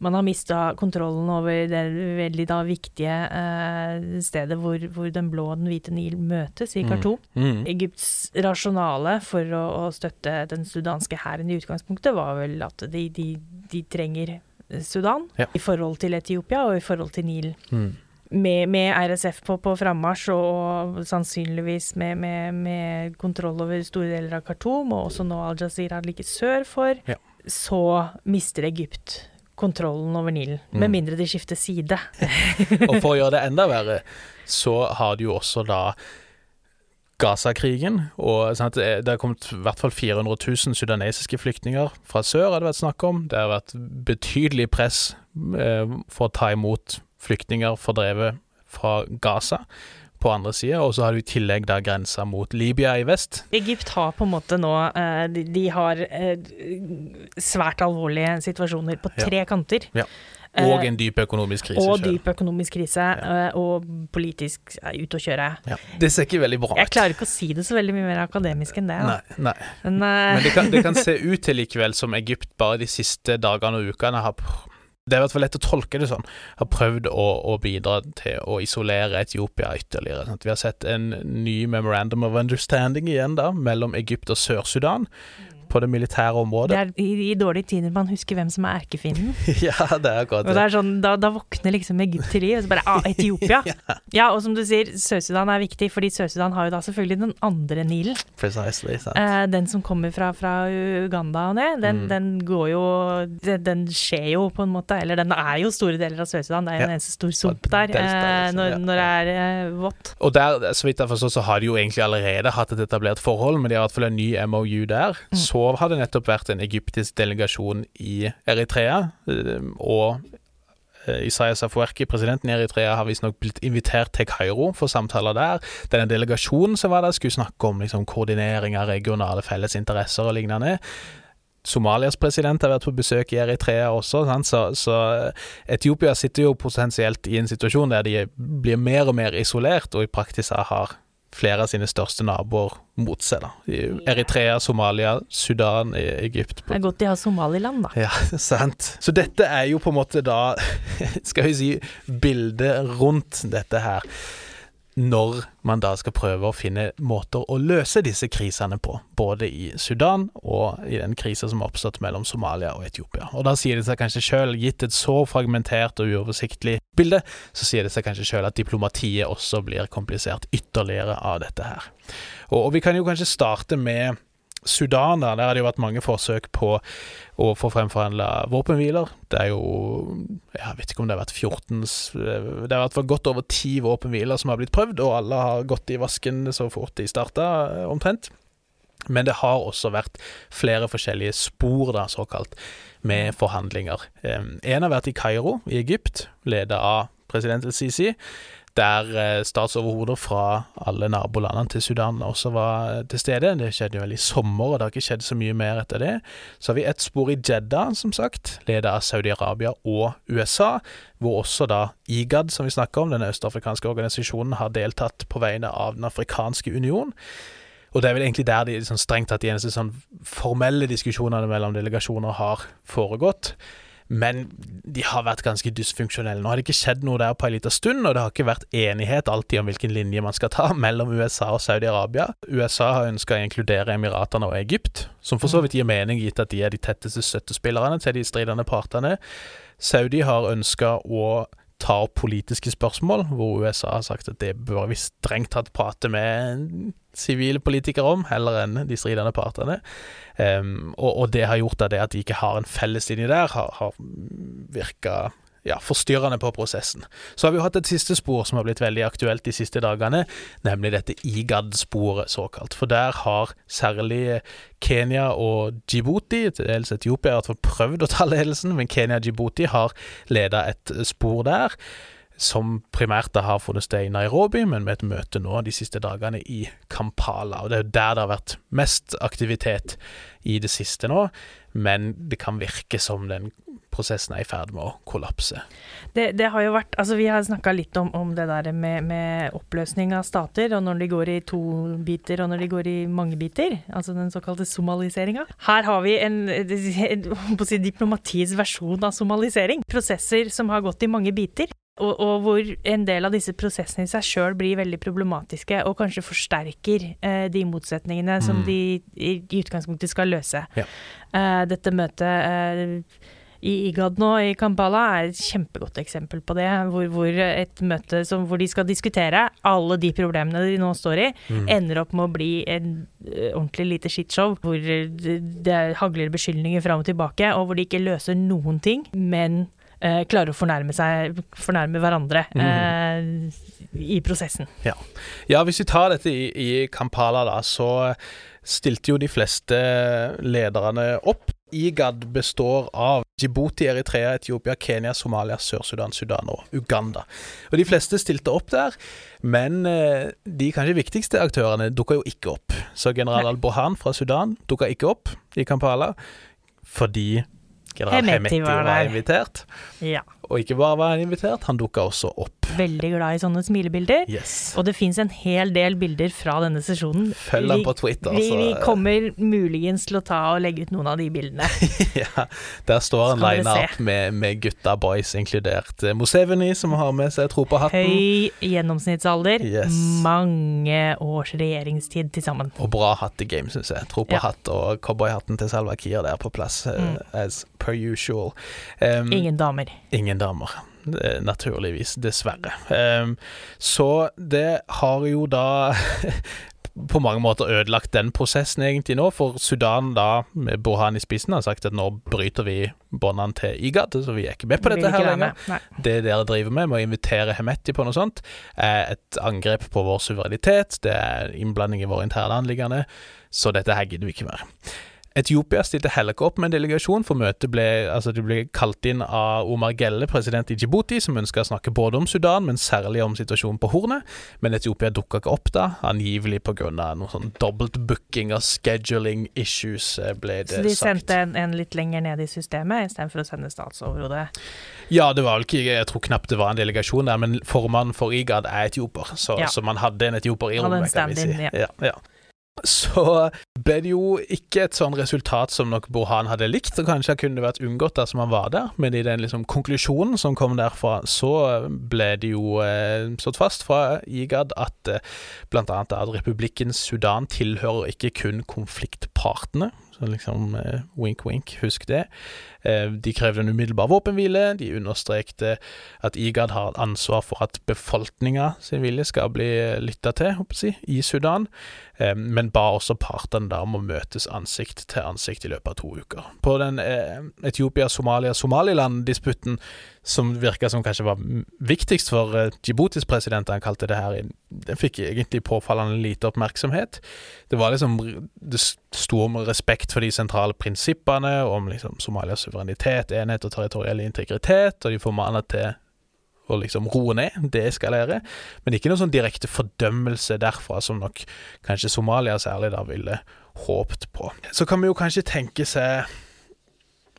Man har mista kontrollen over det veldig da viktige eh, stedet hvor, hvor, den blå og den hvite Nil møtes, i mm. Khartoum. Mm. Mm. Egypts rasjonale for å, å, støtte den sudanske hæren i utgangspunktet var vel at de, de, de trenger Sudan ja. i forhold til Etiopia og i forhold til Nil. Mm. Med, med, RSF på, på frammarsj og sannsynligvis med, med, med, kontroll over store deler av Khartoum, og også nå Al-Jazeera like sør for, ja. Så mister Egypt kontrollen over Nilen. Mm. Med mindre de skifter side. og for å gjøre det enda verre, så har du jo også da Gaza-krigen. og sant, Det har kommet i hvert fall 400 000 sudanesiske flyktninger fra sør, har det vært snakk om. Det har vært betydelig press eh, for å ta imot flyktninger fordrevet fra Gaza på andre sida, og så har du i tillegg da grensa mot Libya i vest. Egypt har på en måte nå eh, De har eh, svært alvorlige situasjoner på tre ja. kanter. Ja. Og en dyp økonomisk krise. Og dyp økonomisk krise, ja. og politisk ut å kjøre. Ja. Det ser ikke veldig bra ut. Jeg klarer ikke å si det så veldig mye mer akademisk enn det. Nei, nei. Men, uh... Men det, kan, det, kan, se ut til likevel som Egypt bare de siste dagene og ukene har det er i hvert fall lett å tolke det sånn, har prøvd å, å bidra til å isolere Etiopia ytterligere. Sant? Vi har sett en ny memorandum of understanding igjen da, mellom Egypt og Sør-Sudan på det militære området. Det er i, i dårlige tider man husker hvem som er erkefienden. ja, det er akkurat det. Og det er sånn, da, da våkner liksom Egypt til liv, og så bare ah, Etiopia. ja. ja. og som du sier, Sør-Sudan er viktig, fordi Sør-Sudan har jo da selvfølgelig den andre Nilen. Precisely, sant. Eh, den som kommer fra, fra Uganda og ned, den, mm. den, går jo den, den, skjer jo på en måte, eller den er jo store deler av Sør-Sudan, det er jo ja. en eneste stor sump der eh, liksom, når, når, det er eh, vått. Og der, så vidt jeg forstår, så har de jo egentlig allerede hatt et etablert forhold, men de har i hvert fall en ny MOU der. Mm. Så så har det nettopp vært en egyptisk delegasjon i Eritrea. Eh, og eh, Isaias Afwerki, presidenten i Eritrea, har visstnok blitt invitert til Kairo for samtaler der. Denne delegasjonen som var der, skulle snakke om liksom, koordinering av regionale fellesinteresser og lignende. Somalias president har vært på besøk i Eritrea også, så, så, Etiopia sitter jo potensielt i en situasjon der de blir mer og mer isolert, og i praksis har flere av sine største naboer mot seg. da. Eritrea, Somalia, Sudan, Egypt. Det er godt de har Somaliland, da. Ja, sant. Så dette er jo på en måte da, skal vi si, bildet rundt dette her når man da skal prøve å finne måter å løse disse krisene på, både i Sudan og i den krisa som har oppstått mellom Somalia og Etiopia. Og da sier det seg kanskje sjøl, gitt et så fragmentert og uoversiktlig bilde, så sier det seg kanskje sjøl at diplomatiet også blir komplisert ytterligere av dette her. Og, og vi kan jo kanskje starte med Sudan, der har det jo vært mange forsøk på å få fremforhandla våpenhviler. Det er jo Jeg vet ikke om det har vært 14 Det har vært godt over ti våpenhviler som har blitt prøvd, og alle har gått i vasken så fort de starta, eh, omtrent. Men det har også vært flere forskjellige spor, da, såkalt, med forhandlinger. En har vært i Kairo i Egypt, leda av president El-Sisi der eh, statsoverhoder fra alle nabolandene til Sudan også var eh, til stede. Det skjedde jo vel i sommer, og det har ikke skjedd så mye mer etter det. Så har vi et spor i Jeddah, som sagt, ledet av Saudi-Arabia og USA, hvor også da IGAD, som vi snakker om, den østafrikanske organisasjonen, har deltatt på vegne av Den afrikanske union. Og det er vel egentlig der de sånn strengt tatt de eneste sånn formelle diskusjonene mellom delegasjoner har foregått men de har vært ganske dysfunksjonelle. Nå har det ikke skjedd noe der på en liten stund, og det har ikke vært enighet alltid om hvilken linje man skal ta mellom USA og Saudi-Arabia. USA har ønska å inkludere Emiratene og Egypt, som for så vidt gir mening, gitt at de er de tetteste støttespillerne til de stridende partene. Saudi har ønska å ta opp politiske spørsmål, hvor USA har sagt at det bør vi strengt tatt prate med sivile politikere om, heller enn de stridende partene. Um, og, og, det har gjort at det at de ikke har en felleslinje der, har, har virka ja, forstyrrende på prosessen. Så har vi hatt et siste spor som har blitt veldig aktuelt de siste dagene, nemlig dette IGAD-sporet, såkalt. For der har særlig Kenya og Djibouti, til dels Etiopia, fall prøvd å ta ledelsen, men Kenya og Djibouti har leda et spor der som primært har funnet sted i Nairobi, men med et møte nå de siste dagene i Kampala. og Det er jo der det har vært mest aktivitet i det siste nå, men det kan virke som den prosessen er i ferd med å kollapse. Det, det har jo vært Altså, vi har snakka litt om, om, det der med, med, oppløsning av stater, og når de går i to biter, og når de går i mange biter. Altså den såkalte somaliseringa. Her har vi en, en, en en diplomatiets versjon av somalisering. Prosesser som har gått i mange biter. Og, og, hvor en del av disse prosessene i seg sjøl blir veldig problematiske, og kanskje forsterker eh, de motsetningene mm. som de i, i, utgangspunktet skal løse. Ja. Eh, dette møtet eh, i IGAD nå i Kampala er et kjempegodt eksempel på det. Hvor, hvor et møte som, hvor de skal diskutere alle de problemene de nå står i, mm. ender opp med å bli en uh, ordentlig lite skittshow. Hvor det, det hagler beskyldninger fram og tilbake, og hvor de ikke løser noen ting, men eh, klarer å fornærme, seg, fornærme hverandre mm. eh, i prosessen. Ja. ja. hvis vi tar dette i, i Kampala, da, så stilte jo de fleste lederne opp. IGAD består av Djibouti, Eritrea, Etiopia, Kenya, Somalia, Sør-Sudan, Sudan og Uganda. Og De fleste stilte opp der, men eh, de kanskje viktigste aktørene dukka jo ikke opp. Så general Al-Bohan fra Sudan dukka ikke opp i Kampala fordi general Hemeti var, var invitert. Ja. Og ikke bare var han invitert, han dukka også opp. Veldig glad i sånne smilebilder. Yes. Og det fins en hel del bilder fra denne sesjonen. Følg ham på Twitter. Vi, vi, kommer muligens til å ta og legge ut noen av de bildene. ja, Der står en line-up med, med, gutta boys, inkludert eh, Moseveni, som har med seg tro på hatten. Høy gjennomsnittsalder. Yes. Mange års regjeringstid til sammen. Og bra hatt i game, syns jeg. Tro på ja. hatt og cowboyhatten til Salva Kiir der på plass, eh, mm. as per usual. Um, ingen damer. Ingen damer. Naturligvis, dessverre. Um, så det har jo da på mange måter ødelagt den prosessen egentlig nå, for Sudan da, med Bohan i spissen, har sagt at nå bryter vi båndene til IGAD, så vi er ikke med på dette her lenger. Det dere driver med, med å invitere Hemeti på noe sånt, er et angrep på vår suverenitet, det er innblanding i våre interne anliggende, så dette her gidder vi ikke mer. Etiopia stilte heller ikke opp med en delegasjon, for møtet ble, altså det ble kalt inn av Omar Gelle, president i Djibouti, som ønska å snakke både om Sudan, men særlig om situasjonen på Hornet. Men Etiopia dukka ikke opp da, angivelig pga. noe sånn dobbeltbooking og scheduling issues, eh, ble det sagt. Så de sendte en, en litt lenger ned i systemet istedenfor å sende statsoverhodet? Ja, det var vel ikke Jeg tror knapt det var en delegasjon der, men formannen for IGAD er etioper, så, Ja. så man hadde en etioper i rommet, kan vi si. Ja, ja. Så ble det jo ikke et sånn resultat som nok Burhan hadde likt, og kanskje kunne vært unngått dersom han var der, men i den liksom konklusjonen som kom derfra, så ble det jo eh, slått fast fra IGAD at eh, annet at republikken Sudan tilhører ikke kun konfliktpartene. Så liksom eh, wink, wink, husk det. Eh, de krevde en umiddelbar våpenhvile. De understrekte at IGAD har ansvar for at befolkninga sin vilje skal bli lytta til håper jeg, i Sudan, men ba også partene da om å møtes ansikt til ansikt i løpet av to uker. På den eh, Etiopia-Somalia-Somaliland-disputten, som virka som kanskje var viktigst for eh, Djiboutis president, han kalte det her, den fikk egentlig påfallende lite oppmerksomhet. Det var liksom Det sto om respekt for de sentrale prinsippene, om liksom Somalias suverenitet, enhet og territoriell integritet, og de formanet til å liksom roe ned, deeskalere, men ikke noe sånn direkte fordømmelse derfra, som nok kanskje Somalia særlig da ville håpt på. Så kan vi jo kanskje tenke seg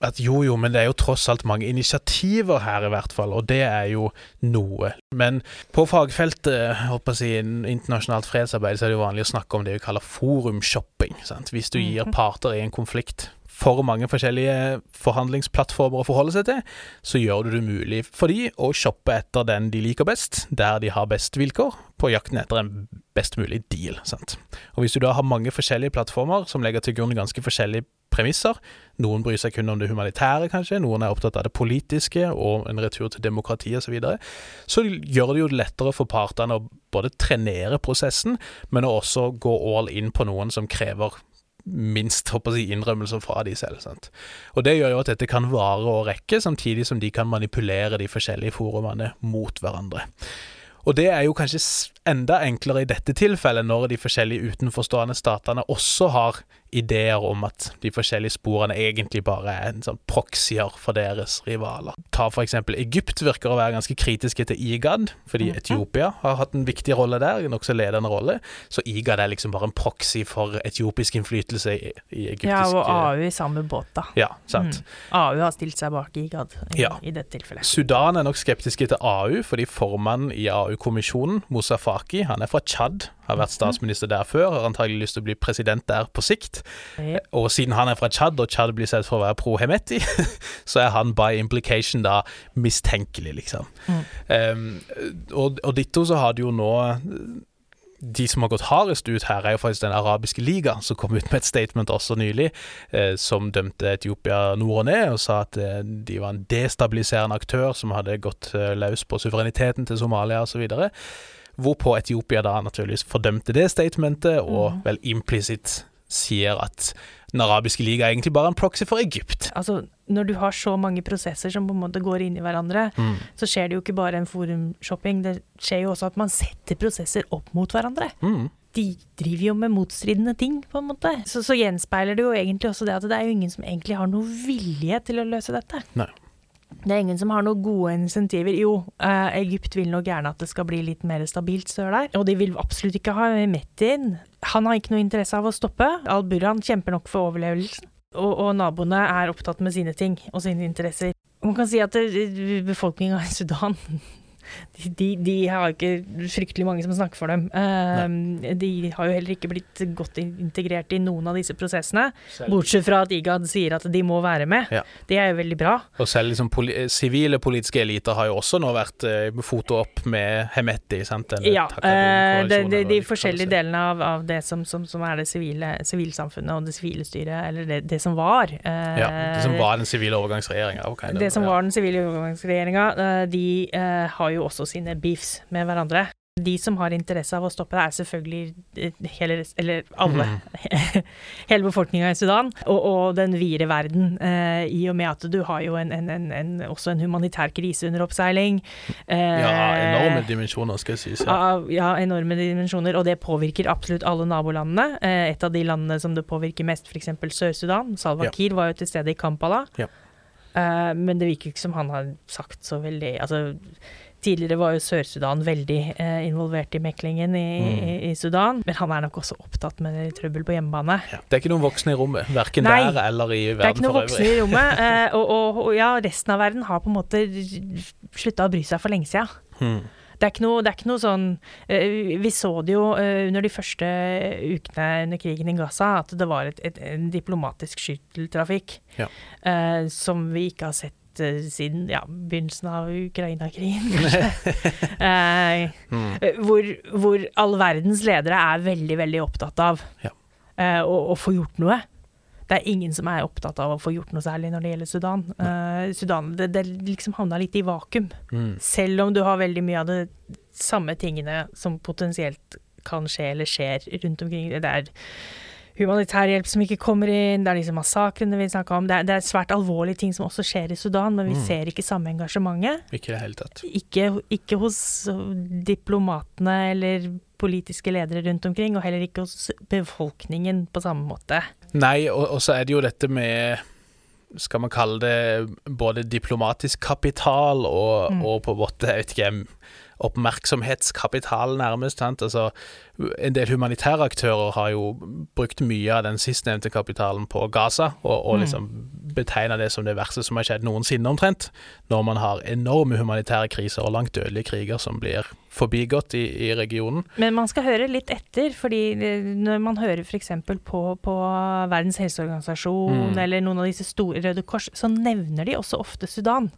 at jo, jo, men det er jo tross alt mange initiativer her, i hvert fall, og det er jo noe. Men på fagfeltet, håper jeg, å si, internasjonalt fredsarbeid, så er det jo vanlig å snakke om det vi kaller forumshopping. Hvis du gir parter i en konflikt for mange forskjellige forhandlingsplattformer å forholde seg til, så gjør du det mulig for de å shoppe etter den de liker best, der de har best vilkår, på jakten etter en best mulig deal. sant? Og Hvis du da har mange forskjellige plattformer som legger til grunn ganske forskjellige premisser, noen bryr seg kun om det humanitære, kanskje, noen er opptatt av det politiske og en retur til demokrati osv., så, videre, så gjør det jo lettere for partene å både trenere prosessen, men også gå all in på noen som krever minst håper jeg, innrømmelser fra de selv. Sant? Og Det gjør jo at dette kan vare og rekke, samtidig som de kan manipulere de forskjellige forumene mot hverandre. Og det er jo kanskje enda enklere i dette tilfellet, når de forskjellige utenforstående statene også har ideer om at de forskjellige sporene egentlig bare er en sånn proxyer for deres rivaler. Ta for eksempel Egypt virker å være ganske kritiske til IGAD, fordi Etiopia har hatt en viktig rolle der, en nokså ledende rolle, så IGAD er liksom bare en proxy for etiopisk innflytelse i, i egyptisk Ja, og AU i samme båt, da. Ja, sant. Mm. AU har stilt seg bak IGAD i, Ja. i dette tilfellet. Sudan er nok skeptiske til AU, fordi formannen i AU-kommisjonen, Moussa Faki, han er fra Tsjad, har vært statsminister der før, har antagelig lyst til å bli president der på sikt. Ja. Og siden han er fra Tsjad, og Tsjad blir sett for å være pro-Hemeti, så er han by implication da mistenkelig, liksom. Um, og, og ditto så har det jo nå de som har gått hardest ut her, er jo faktisk Den arabiske liga, som kom ut med et statement også nylig, eh, som dømte Etiopia nord og ned, og sa at eh, de var en destabiliserende aktør som hadde gått eh, løs på suvereniteten til Somalia osv. Hvorpå Etiopia da naturligvis fordømte det statementet, og vel implisitt sier at Den arabiske liga er egentlig bare en proxy for Egypt. Altså, når du har så mange prosesser som på en måte går inn i hverandre, så skjer det jo ikke bare en forumshopping, det skjer jo også at man setter prosesser opp mot hverandre. Mm. De driver jo med motstridende ting, på en måte. Så, så gjenspeiler det jo egentlig også det at det er jo ingen som egentlig har noe vilje til å løse dette. Nei. Det er ingen som har noen gode insentiver. Jo, eh, Egypt vil nok gjerne at det skal bli litt mer stabilt sør der. Og de vil absolutt ikke ha Metin. Han har ikke noe interesse av å stoppe. Al-Burhan kjemper nok for overlevelsen. Og, og naboene er opptatt med sine ting og sine interesser. Man kan si at befolkninga i Sudan de, de, de har ikke fryktelig mange som snakker for dem. Uh, de har jo heller ikke blitt godt integrert i noen av disse prosessene. Bortsett fra at IGAD sier at de må være med. Ja. Det er jo veldig bra. Og selv liksom poli sivile politiske eliter har jo også nå vært uh, foto opp med Hemeti. sant? Denne Ja, eh, det, det, hva de de forskjellige delene av, av det som, som, som er det sivile sivilsamfunnet og det sivile styret, eller det, det som var. eh, Ja, det som var den sivile overgangsregjeringa. Okay, det som var den sivile overgangsregjeringa, eh, de eh, har jo også sine beefs med hverandre. De som har interesse av å stoppe det, er selvfølgelig eh, hele, eller alle, hele befolkninga i Sudan, og, og, den vide verden, eh, i og med at du har jo en, en, en, også en humanitær krise under oppseiling. Eh, ja, enorme dimensjoner, skal jeg si. Ja. ja, enorme dimensjoner, og det påvirker absolutt alle nabolandene. Eh, et av de landene som det påvirker mest, f.eks. Sør-Sudan. Salwa Kiir ja. var jo til stede i Kampala. Ja. Eh, men det virker ikke som han har sagt så veldig Altså Tidligere var jo Sør-Sudan veldig eh, involvert i meklingen i, mm. i, i, Sudan, men han er nok også opptatt med trøbbel på hjemmebane. Ja. Det er ikke noen voksne i rommet, verken Nei, der eller i verden for øvrig. Det er ikke noen voksne i rommet, eh, og, og, og, ja, resten av verden har på en måte slutta å bry seg for lenge siden. Mm. Det er, noe, det er ikke noe, sånn uh, Vi så det jo uh, under de første ukene under krigen i Gaza, at det var et, et, en diplomatisk skytteltrafikk ja. uh, som vi ikke har sett siden ja, begynnelsen av Ukraina-krigen, eh, mm. hvor, hvor, all verdens ledere er veldig, veldig opptatt av ja. eh, å, å, få gjort noe. Det er ingen som er opptatt av å få gjort noe særlig når det gjelder Sudan. Eh, Sudan det, det liksom havna litt i vakuum. Mm. Selv om du har veldig mye av de samme tingene som potensielt kan skje eller skjer rundt omkring. Det er humanitær hjelp som ikke kommer inn, det er disse massakrene vi snakka om. Det er, det er, svært alvorlige ting som også skjer i Sudan, men vi mm. ser ikke samme engasjementet. Ikke i det hele tatt. Ikke, ikke, hos diplomatene eller politiske ledere rundt omkring, og heller ikke hos befolkningen på samme måte. Nei, og, og så er det jo dette med skal man kalle det både diplomatisk kapital og, mm. og på en måte, jeg vet ikke oppmerksomhetskapital, nærmest. Sant? Altså, en del humanitære aktører har jo brukt mye av den sistnevnte kapitalen på Gaza, og, og mm. liksom betegna det som det verste som har skjedd noensinne, omtrent. Når man har enorme humanitære kriser og langt dødelige kriger som blir forbigått i, i, regionen. Men man skal høre litt etter, fordi når man hører f.eks. På, på Verdens helseorganisasjon mm. eller noen av disse store Røde Kors, så nevner de også ofte Sudan.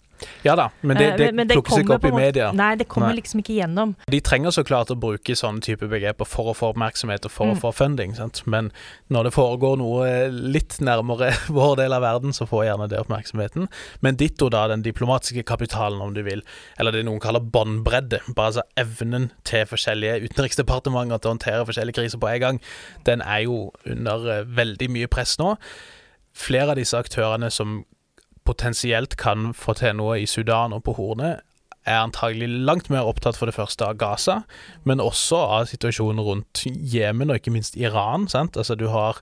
Ja da, men det, eh, det, men det plukkes ikke opp i media. Nei, det kommer nei. liksom ikke gjennom. De trenger så klart å bruke sånne type begreper for å få oppmerksomhet og for mm. å få funding, sant? men når det foregår noe litt nærmere vår del av verden, så får gjerne det oppmerksomheten. Men ditto da den diplomatiske kapitalen, om du vil, eller det noen kaller båndbredde, bare altså evnen til forskjellige utenriksdepartementer til å håndtere forskjellige kriser på en gang, den er jo under eh, veldig mye press nå. Flere av disse aktørene som potensielt kan få til noe i Sudan og på Hornet, er antagelig langt mer opptatt for det første av Gaza, men også av situasjonen rundt Jemen og ikke minst Iran. Sant? Altså Du har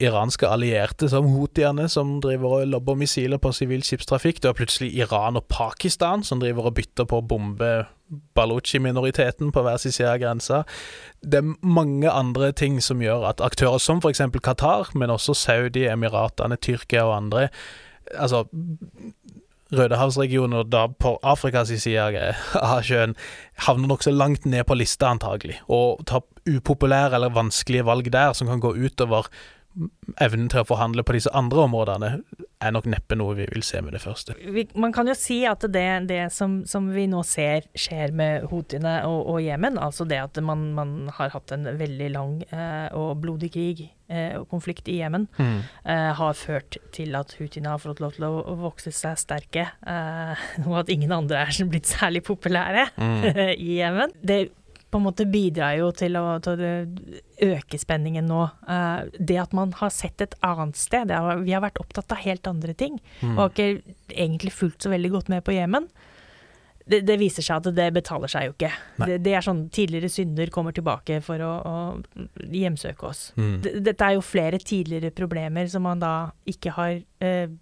iranske allierte som houthiene, som driver og lobber missiler på sivil skipstrafikk. Du har plutselig Iran og Pakistan, som driver og bytter på å bombe Baluchi-minoriteten på hver sin side av grensa. Det er mange andre ting som gjør at aktører som f.eks. Qatar, men også Saudi, Emiratene, Tyrkia og andre Altså Rødehavsregionen, og da på Afrikas side av sjøen, havner nokså langt ned på lista, antagelig. Og tar upopulære eller vanskelige valg der, som kan gå utover evnen til å forhandle på disse andre områdene, er nok neppe noe vi vil se med det første. Man kan jo si at det, det som, som, vi nå ser skjer med houthiene og, Jemen, altså det at man, man, har hatt en veldig lang eh, og blodig krig eh, og konflikt i Jemen, mm. eh, har ført til at houthiene har fått lov til å vokse seg sterke, eh, og at ingen andre er blitt særlig populære mm. i Jemen. Det på en måte bidrar jo til å, til å øke spenningen nå. Uh, det at man har sett et annet sted har, Vi har vært opptatt av helt andre ting, mm. og har ikke egentlig fulgt så veldig godt med på Jemen. Det, det, viser seg at det betaler seg jo ikke. Det, det, er sånn tidligere synder kommer tilbake for å, å hjemsøke oss. Mm. Dette er jo flere tidligere problemer som man da ikke har eh,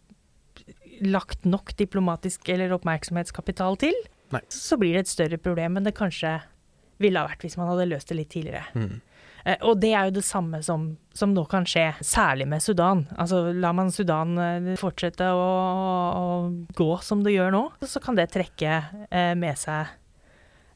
lagt nok diplomatisk eller oppmerksomhetskapital til. Nei. Så blir det et større problem enn det kanskje ville ha vært hvis man hadde løst det litt tidligere. Mm. Eh, og det er jo det samme som, som, nå kan skje, særlig med Sudan. Altså lar man Sudan eh, fortsette å, å, gå som det gjør nå, så kan det trekke eh, med seg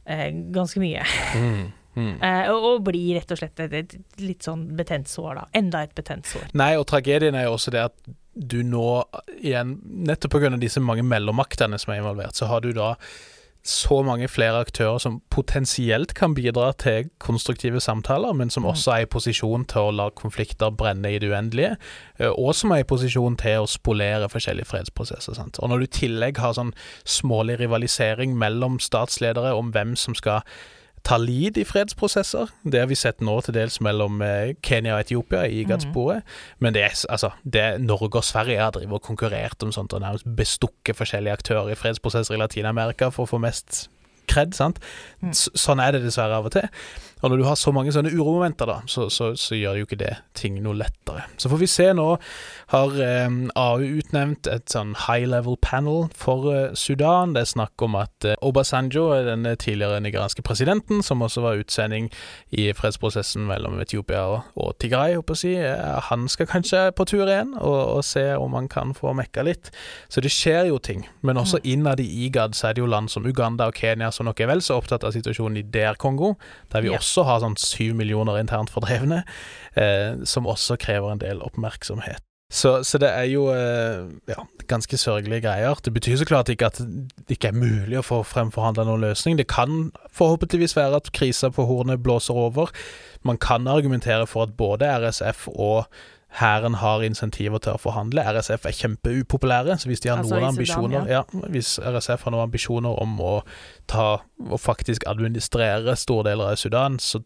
eh, ganske mye. Mm. Mm. Eh, og, og bli rett og slett et, et litt sånn betent sår, da. Enda et betent sår. Nei, og tragedien er jo også det at du nå igjen, nettopp pga. disse mange mellommaktene som er involvert, så har du da så mange flere aktører som potensielt kan bidra til konstruktive samtaler, men som mm. også er i posisjon til å la konflikter brenne i det uendelige, eh, og som er i posisjon til å spolere forskjellige fredsprosesser. Sant? Og når du i tillegg har sånn smålig rivalisering mellom statsledere om hvem som skal ta lid i fredsprosesser. Det har vi sett nå til dels mellom eh, Kenya og Etiopia i IGAD-sporet. Men det er, altså, det er Norge og Sverige har drevet og konkurrert om sånt og nærmest bestukket forskjellige aktører i fredsprosesser i Latin-Amerika for å få mest kred. sant? Sånn er det dessverre av og til. Og når du har så mange sånne uromomenter, da, så, så, så, gjør jo ikke det ting noe lettere. Så får vi se nå. Har eh, AU utnevnt et sånn high level panel for eh, Sudan. Det er snakk om at eh, Obasanjo, den tidligere nigerianske presidenten, som også var utsending i fredsprosessen mellom Etiopia og, og Tigray, håper jeg, si, eh, han skal kanskje på tur igjen og, og, se om han kan få mekka litt. Så det skjer jo ting. Men også mm. innad i IGAD så er det jo land som Uganda og Kenya som nok er vel så opptatt av situasjonen i DR Kongo, der vi ja. også også har sånn syv millioner internt fordrevne, eh, som også krever en del oppmerksomhet. Så, så det er jo eh, ja, ganske sørgelige greier. Det betyr så klart ikke at det ikke er mulig å få fremforhandla noen løsning. Det kan forhåpentligvis være at krisa på Hornet blåser over. Man kan argumentere for at både RSF og Hæren har insentiver til å forhandle. RSF er kjempeupopulære, så hvis de har altså noen ambisjoner ja. ja. Hvis RSF har noen ambisjoner om å ta og faktisk administrere store deler av Sudan, så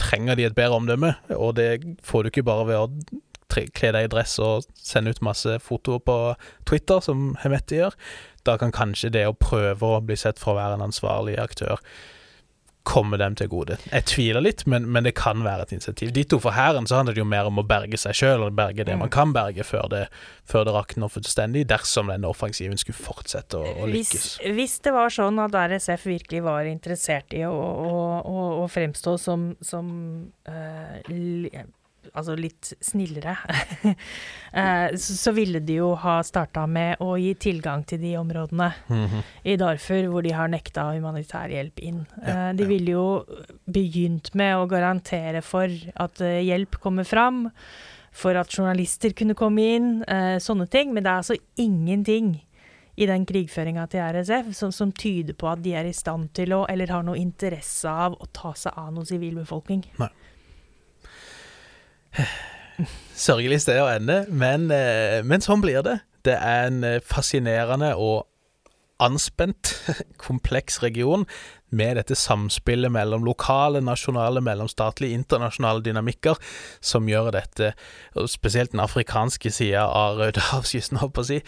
trenger de et bedre omdømme, og det får du ikke bare ved å kle deg i dress og sende ut masse fotoer på Twitter, som Hemeti gjør. Da kan kanskje det å prøve å bli sett for å være en ansvarlig aktør komme dem til gode. Jeg tviler litt, men, men det kan være et initiativ. Ditto for hæren så handler det jo mer om å berge seg sjøl, og berge det mm. man kan berge før det, før det rakner fullstendig, dersom denne offensiven skulle fortsette å, å lykkes. Hvis, hvis, det var sånn at RSF virkelig var interessert i å, å, å, fremstå som, som uh, altså litt snillere, eh, så ville de jo ha starta med å gi tilgang til de områdene mm -hmm. i Darfur hvor de har nekta humanitær hjelp inn. Ja, eh, de ville jo begynt med å garantere for at eh, hjelp kommer fram, for at journalister kunne komme inn, sånne ting. Men det er altså ingenting i den krigføringa til RSF som, som, tyder på at de er i stand til å, eller har noe interesse av, å ta seg av noen sivilbefolkning. Nei. Sørgelig sted å ende, men, eh, men, sånn blir det. Det er en eh, fascinerende og anspent, kompleks region med dette samspillet mellom lokale, nasjonale, mellomstatlige, internasjonale dynamikker som gjør dette, spesielt den afrikanske sida av Rødehavskysten, holdt på å si,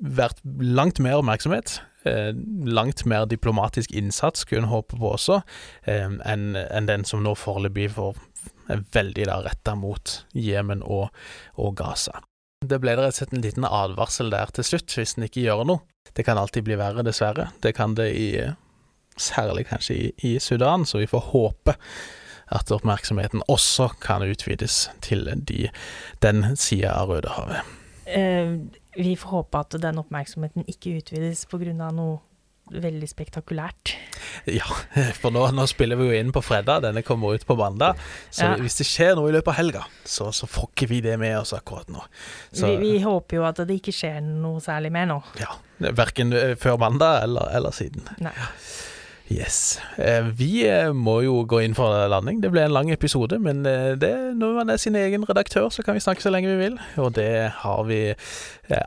vært langt mer oppmerksomhet. Eh, langt mer diplomatisk innsats, skulle en håpe på også, enn den som nå foreløpig får er veldig da retta mot Jemen og, og, Gaza. Det ble rett og slett en liten advarsel der til slutt, hvis en ikke gjør noe. Det kan alltid bli verre, dessverre. Det kan det i Særlig kanskje i, i Sudan, så vi får håpe at oppmerksomheten også kan utvides til de, den sida av Rødehavet. Eh, vi får håpe at den oppmerksomheten ikke utvides pga. noe veldig spektakulært. Ja, for nå, nå, spiller vi jo inn på fredag, denne kommer ut på mandag. Så ja. hvis det skjer noe i løpet av helga, så, så får ikke vi det med oss akkurat nå. Så, vi, vi, håper jo at det ikke skjer noe særlig mer nå. Ja, Verken eh, før mandag eller, eller siden. Nei. Yes. Eh, vi eh, må jo gå inn for landing. Det ble en lang episode, men eh, det, når man er sin egen redaktør, så kan vi snakke så lenge vi vil, og det har vi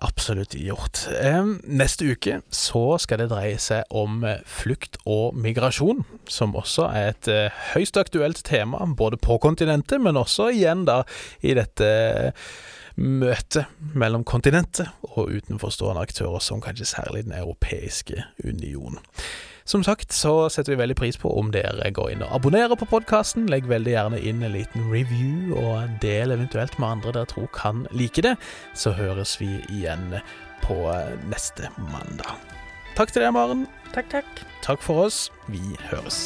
absolutt gjort. Neste uke så skal det dreie seg om flukt og migrasjon, som også er et høyst aktuelt tema, både på kontinentet, men også igjen da i dette møtet mellom kontinentet og utenforstående aktører, som kanskje særlig Den europeiske union. Som sagt så setter vi veldig pris på om dere går inn og abonnerer på podkasten. Legg veldig gjerne inn en liten review, og del eventuelt med andre dere tror kan like det. Så høres vi igjen på neste mandag. Takk til deg, Maren. Takk, takk. Takk for oss. Vi høres.